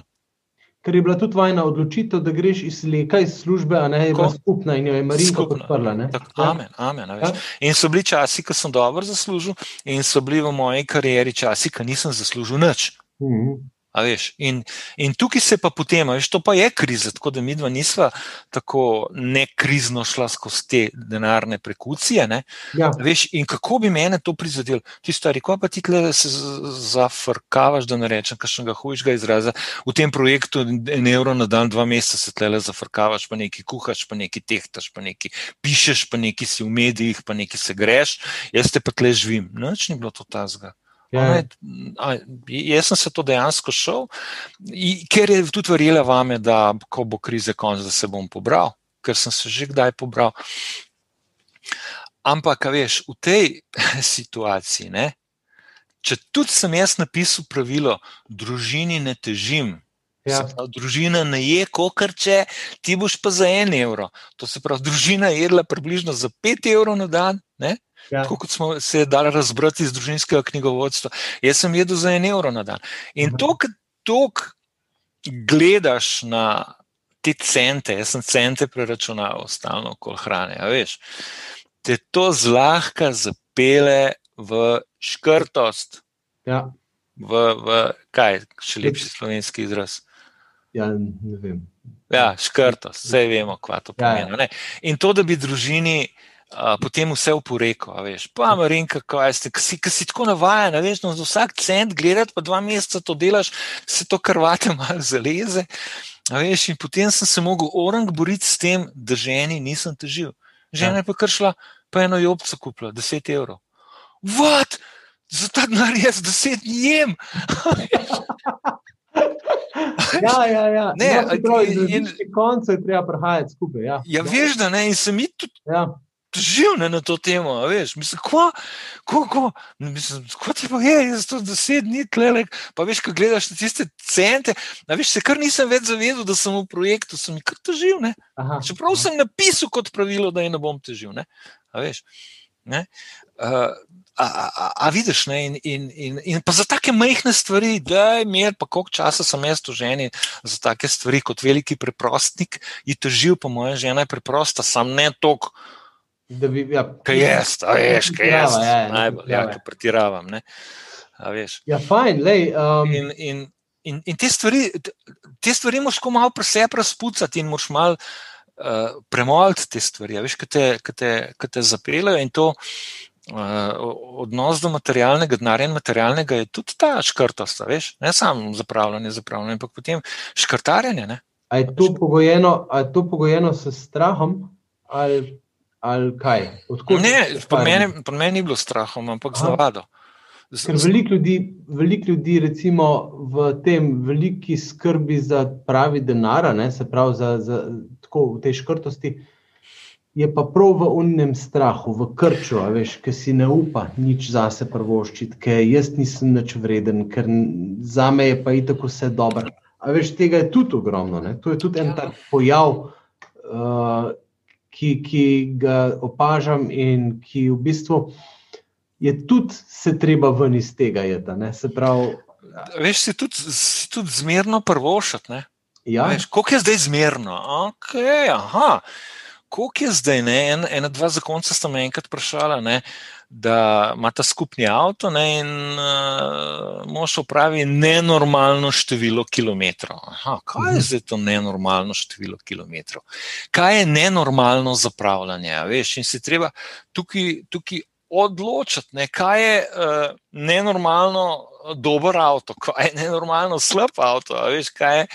S1: ker je bila tudi vajna odločitev, da greš iz leka, iz službe, a ne je bila skupna in jo je Marina podprla. Ja.
S2: Amen, amen. Ja. In so bili časi, ko sem dobro zaslužil, in so bili v moji karieri časi, ko nisem zaslužil nič.
S1: Mhm.
S2: Veš, in, in tukaj se pa potem, veš, to pa je kriza, tako da mi dva nisva tako nekrizno šla skozi te denarne prekucije. Ne?
S1: Ja.
S2: Veš, in kako bi mene to prizadelo? Ti stari, ko pa ti tle se zafrkavaš, da ne rečem, kakšnega hujšega izraza. V tem projektu en evro na dan, dva meseca se tle zafrkavaš, pa nekaj kuhaš, pa nekaj tehtaš, pa nekaj pišeš, pa nekaj si v medijih, pa nekaj se greš. Jaz te pa tle živim. Noč ni bilo to tazga. Ja. A, jaz sem se to dejansko šel, ker je tudi verjela vame, da ko bo krize konc, da se bom pobral, ker sem se že kdaj pobral. Ampak, veš, v tej situaciji, ne, če tudi sem jaz napisal pravilo, družini ne težim,
S1: Ja.
S2: Pravi, družina ne je kokarče, ti boš pa za en evro. To se pravi, družina je jedla približno za pet evrov na dan. Ne?
S1: Ja.
S2: Tako kot smo se dali razbrati iz družinskega knjigovodstva. Jaz sem jedel za en evro na dan. In
S1: Mhm.
S2: to, kar gledaš na te cente, jaz sem cente preračunal, stalno okoli hrane. a Veš, te to zlahka zapele v škrtost,
S1: Ja.
S2: v, v kaj, še lepši slovenski izraz.
S1: Ja, ne vem.
S2: Ja, škrtost, vse vemo, kva to
S1: Ja,
S2: pomeni. ne. In to, da bi družini. Uh, potem vse uporeko, a veš, pa marinka, kaj ste, ki si, ki si tako navajen, a veš, no, za vsak cent gledati, pa dva meseca to delaš, se to krvate malo zaleze, a veš, in potem sem se mogel orang boriti s tem, da ženi nisem težil. Žena je pa kršila, pa eno jobco kupila, 10 evrov. What? Za ta denar jaz 10 jem.
S1: Ja, ja, ja.
S2: Ne,
S1: no, se pravi,
S2: in- in-
S1: različnih koncev je treba prihajati skupaj. Ja,
S2: Ja, veš, da ne, in sem mi tudi
S1: Ja.
S2: težil ne, na to temo, veš, mislim, kva, ko, ko, mislim, ko ti pa je, jaz to deset dni tlele, pa veš, ko gledaš na tiste cente, a veš, se kar nisem več zavedel, da sem v projektu, sem kar težil, ne.
S1: Aha.
S2: Čeprav sem napisal kot pravilo, da je ne bom težil, ne, a veš, ne. Uh, a, a, a, vidiš, ne, in, in, in, in pa za take majhne stvari, da je mir, pa koliko časa sem jaz to ženi za take stvari, kot veliki preprostnik, je težil, pa moja žena je preprosta, sam ne
S1: Da bi, ja,
S2: Kaj jaz, a veš, kaj jaz,
S1: ja, ja,
S2: najbolj, ja, ki pretiravam, ne.
S1: Ja, fajn, lej. Um,
S2: In, in, in, in te stvari, te stvari moraš tako malo pri sebi razpucati in moraš malo uh, premoliti te stvari, a veš, ki te, ki te, ki te zapeljejo in to odnos do materialnega denarja in materialnega je tudi ta škrtost, veš, ne samo zapravljanje, zapravljanje, ampak potem škrtarjenje, ne.
S1: a, je to pogojeno, je to pogojeno s strahom ali, ali kaj? Odkot
S2: Ne,
S1: stvar?
S2: meni, pri meni ni bilo strahom, ampak z
S1: Aha.
S2: navado. Z-
S1: Ker veliko ljudi, veliko ljudi, recimo, v tem veliki skrbi za pravi denar, ne, se pravi, za, za, tako v tej škrtosti, je pa prav v unnem strahu, v krču, a veš, ki si ne upa nič zase prvoščiti, ker jaz nisem nič vreden, ker za me je pa itak vse dobro. A veš, tega je tudi ogromno. Ne? To je tudi en
S2: Ja.
S1: tak pojav, uh, ki, ki ga opažam in ki v bistvu je tudi se treba ven iz tega jeta. Ne? Se pravi,
S2: Veš, si tudi, si tudi zmerno prvošati. Ne?
S1: ja,
S2: Veš, koliko je zdaj zmerno? Okay, aha, koliko je zdaj? Ne? En, ena, dva zakonca sta me enkrat vprašala, ne, da imata skupni avto ne, in uh, mož opravi nenormalno število kilometrov. Aha, kaj je
S1: Mhm.
S2: zdaj to nenormalno število kilometrov? Kaj je nenormalno zapravljanje? Veš, in se treba tukaj, tukaj odločiti, ne, kaj je uh, nenormalno dober avto, kaj je nenormalno slab avto. Veš, kaj je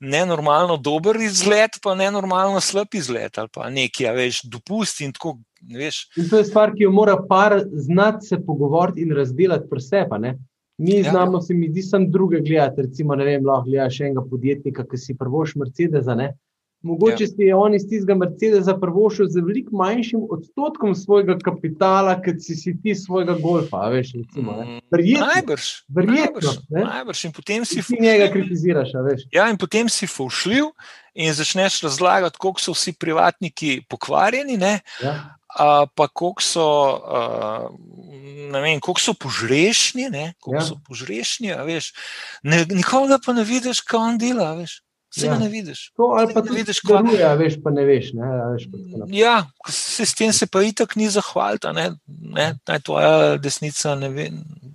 S2: nenormalno dober izlet, pa nenormalno slab izlet, ali pa nekaj, a veš, dopust in tako. Veš,
S1: in to je stvar, ki jo mora par znati se pogovoriti in razdelati pri sebi. ne. Mi
S2: Ja.
S1: ja. znamo, se mi zdi, sem druge gledati. Recimo, ne vem, lahko gledaš enega podjetnika, ki si prvoš Mercedesa. Ne? Mogoče
S2: Ja.
S1: si je on iz tistega Mercedesa prvošil z veliko manjšim odstotkom svojega kapitala, kot si, si ti svojega golfa. Veš, recimo, ne.
S2: mm,
S1: Verjetno.
S2: najbrž,
S1: Verjetno,
S2: najbrž,
S1: ne.
S2: najbrž. In potem si,
S1: Ti njega kritiziraš,
S2: ja, in potem si faušljiv in začneš razlagati, koliko so vsi privatniki pokvarjeni. Ne?
S1: Ja.
S2: A, pa koliko so, ne vem, koliko so požrešni, ne, koliko
S1: Ja.
S2: so požrešni, veš. Ne, nikoga pa ne vidiš, kaj on dela, veš. Vse
S1: Ja.
S2: ja. ne vidiš.
S1: To, ali pa
S2: Ne vidiš, kva-
S1: daruje, a veš, pa ne veš. Ne, a veš pa.
S2: Ja, se s tem se pa itak ni zahvalita, ne, ne, naj tvoja desnica ne ve,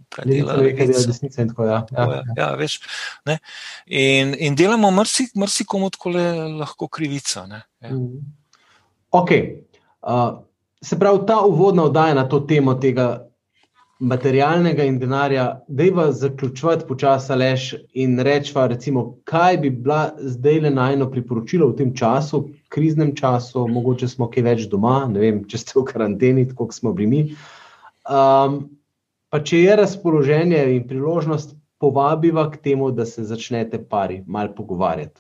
S2: kaj dela.
S1: kaj desnica in tako. Ja. Ja.
S2: je, Ja, veš, ne. in, in delamo mrsi, mrsi tako lahko krivico. Ne. Ja.
S1: Mhm. Ok. Uh, se pravi, ta uvodna oddaja na to temo tega materialnega in denarja, da je zaključovati počasi lež in reči, kaj bi bila zdaj le najno priporočilo v tem času, kriznem času, mogoče smo kaj več doma, ne vem, če ste v karanteni, kot smo bili mi. Um, pa če je razpoloženje in priložnost, povabiva k temu, da se začnete pari malo pogovarjati.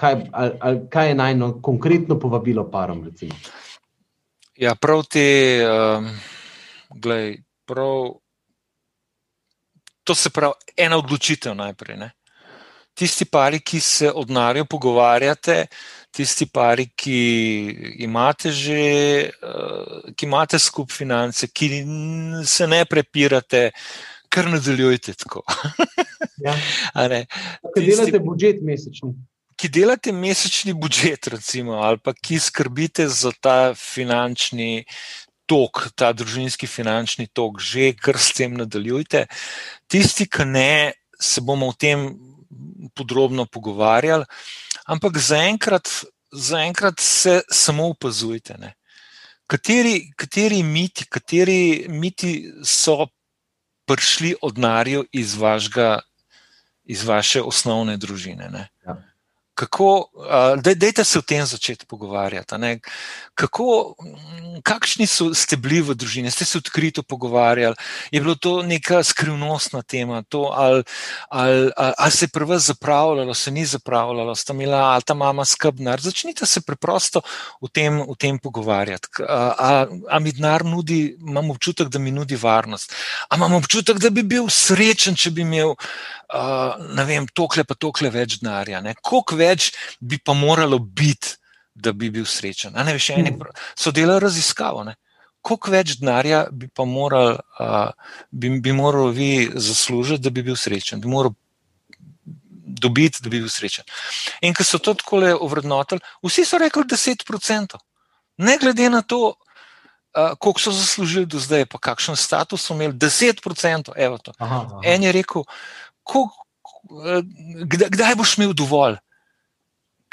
S1: Kaj, ali, ali, kaj je najno konkretno povabilo parom? Recimo?
S2: Ja, prav te, um, glej, prav, to se pravi, ena odločitev najprej. Ne. tisti pari, ki se o denarju pogovarjate, tisti pari, ki imate že, uh, ki imate skup finance, ki se ne prepirate, kar nadaljujte tako.
S1: ja. Kaj delate budžet mesečni?
S2: Ki delate mesečni budžet, recimo, ali pa ki skrbite za ta finančni tok, ta družinski finančni tok, že kar s tem nadaljujte. Tisti, ki ne, se bomo o tem podrobno pogovarjali, ampak zaenkrat, zaenkrat se samo opazujte. Kateri, kateri, miti, kateri miti so prišli od narja iz, iz vaše osnovne družine? Ja kako, da, dejte se o tem začeti pogovarjati. Kako, kakšni so, ste bili v družini, ste se odkrito pogovarjali, je bilo to neka skrivnostna tema, to, ali, ali, ali, ali se je prvo zapravljalo, se ni zapravljalo, sta imela ali ta mama skrbnar. Začnite se preprosto o tem, o tem pogovarjati. A, a, a mi denar nudi, imam občutek, da mi nudi varnost. A imam občutek, da bi bil srečen, če bi imel uh, vem, tokle pa tokle več denarja. Koliko več bi pa moralo biti, da bi bil srečen? Ne, veš, eni hmm. so delali raziskavo. Ne? Koliko več denarja bi pa moral, uh, bi, bi moral vi zaslužiti, da bi bil srečen, bi moral dobiti, da bi bil srečen. In ko so to tako ovrednotili, vsi so rekli 10%. Ne glede na to, uh, koliko so zaslužili do zdaj, pa kakšen status so imeli, 10%. Aha, aha. En je rekel, ko, eh, kdaj, kdaj boš imel dovolj,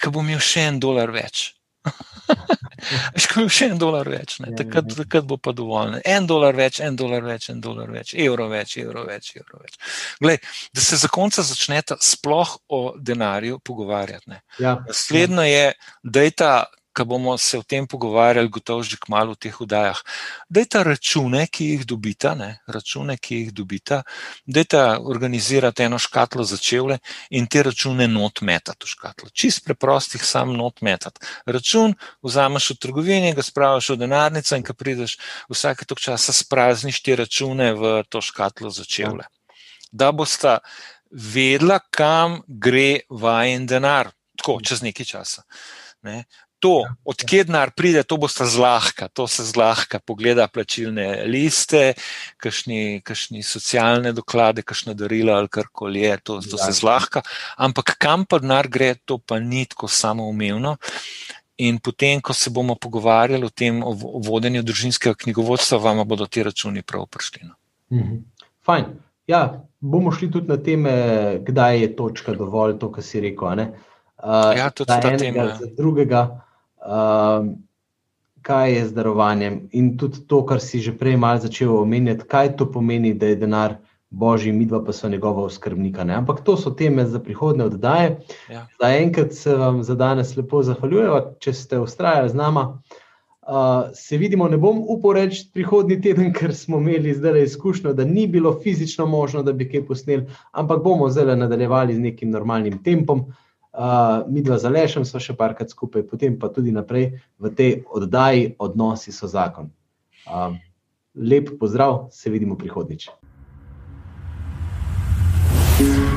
S2: ko bo imel še en dolar več. Če bo še en dolar več, ne, ja, takrat, ja. takrat bo pa dovolj. Ne. En dolar več, en dolar več, en dolar več, evro več, evro več. Evro več. Glej, da se za konca začnete sploh o denarju pogovarjati. Ja, Naslednjo ja. je, da je ta ko bomo se o tem pogovarjali, gotovo že kmalo v teh vdajah. Dajte račune, ki jih dobite, ne, račune, ki jih dobite, dajte organizirati eno škatlo za čevlje in te račune not metati v škatlo. Čist preprostih sam not metati. Račun vzameš v trgovini, ga spraviš v denarnico in ko prideš vsake tok časa sprazniš te račune v to škatlo za čevlje. Da boste vedela, kam gre vajen denar, tako čez nekaj časa. Ne to, ja, odkje ja. denar pride, to bo zlahka, to se zlahka pogleda plačilne liste, kakšni, kakšni socialne doklade, kakšno darilo ali karkoli je, to, to se zlahka. Ampak kam pa denar gre, to pa ni tako samoumevno. In potem, ko se bomo pogovarjali o tem, o vodenju družinskega knjigovodstva, vam bodo ti računi prav prišli.
S1: Mhm. Fajn. Ja, bomo šli tudi na teme, kdaj je točka dovolj, to, kar si rekel. Uh, ja, tudi ta tema. Za drugega, uh, kaj je z darovanjem in tudi to, kar si že prej malo začel omenjati, kaj to pomeni, da je denar božji, midva pa so njegova oskrbnika. Ne? Ampak to so teme za prihodne oddaje. Ja. Za enkrat se vam za danes lepo zahvaljujem, če ste ustrajali z nama. Uh, se vidimo, ne bom upal reči prihodnji teden, ker smo imeli zdaj izkušnjo, da ni bilo fizično možno, da bi kaj posneli, ampak bomo zdaj nadaljevali z nekim normalnim tempom. Uh, uh, mi dva z Alešem smo še parkrat skupaj, potem pa tudi naprej v tej oddaji Odnosi so zakon. Uh, lep pozdrav, se vidimo prihodnjič. thank you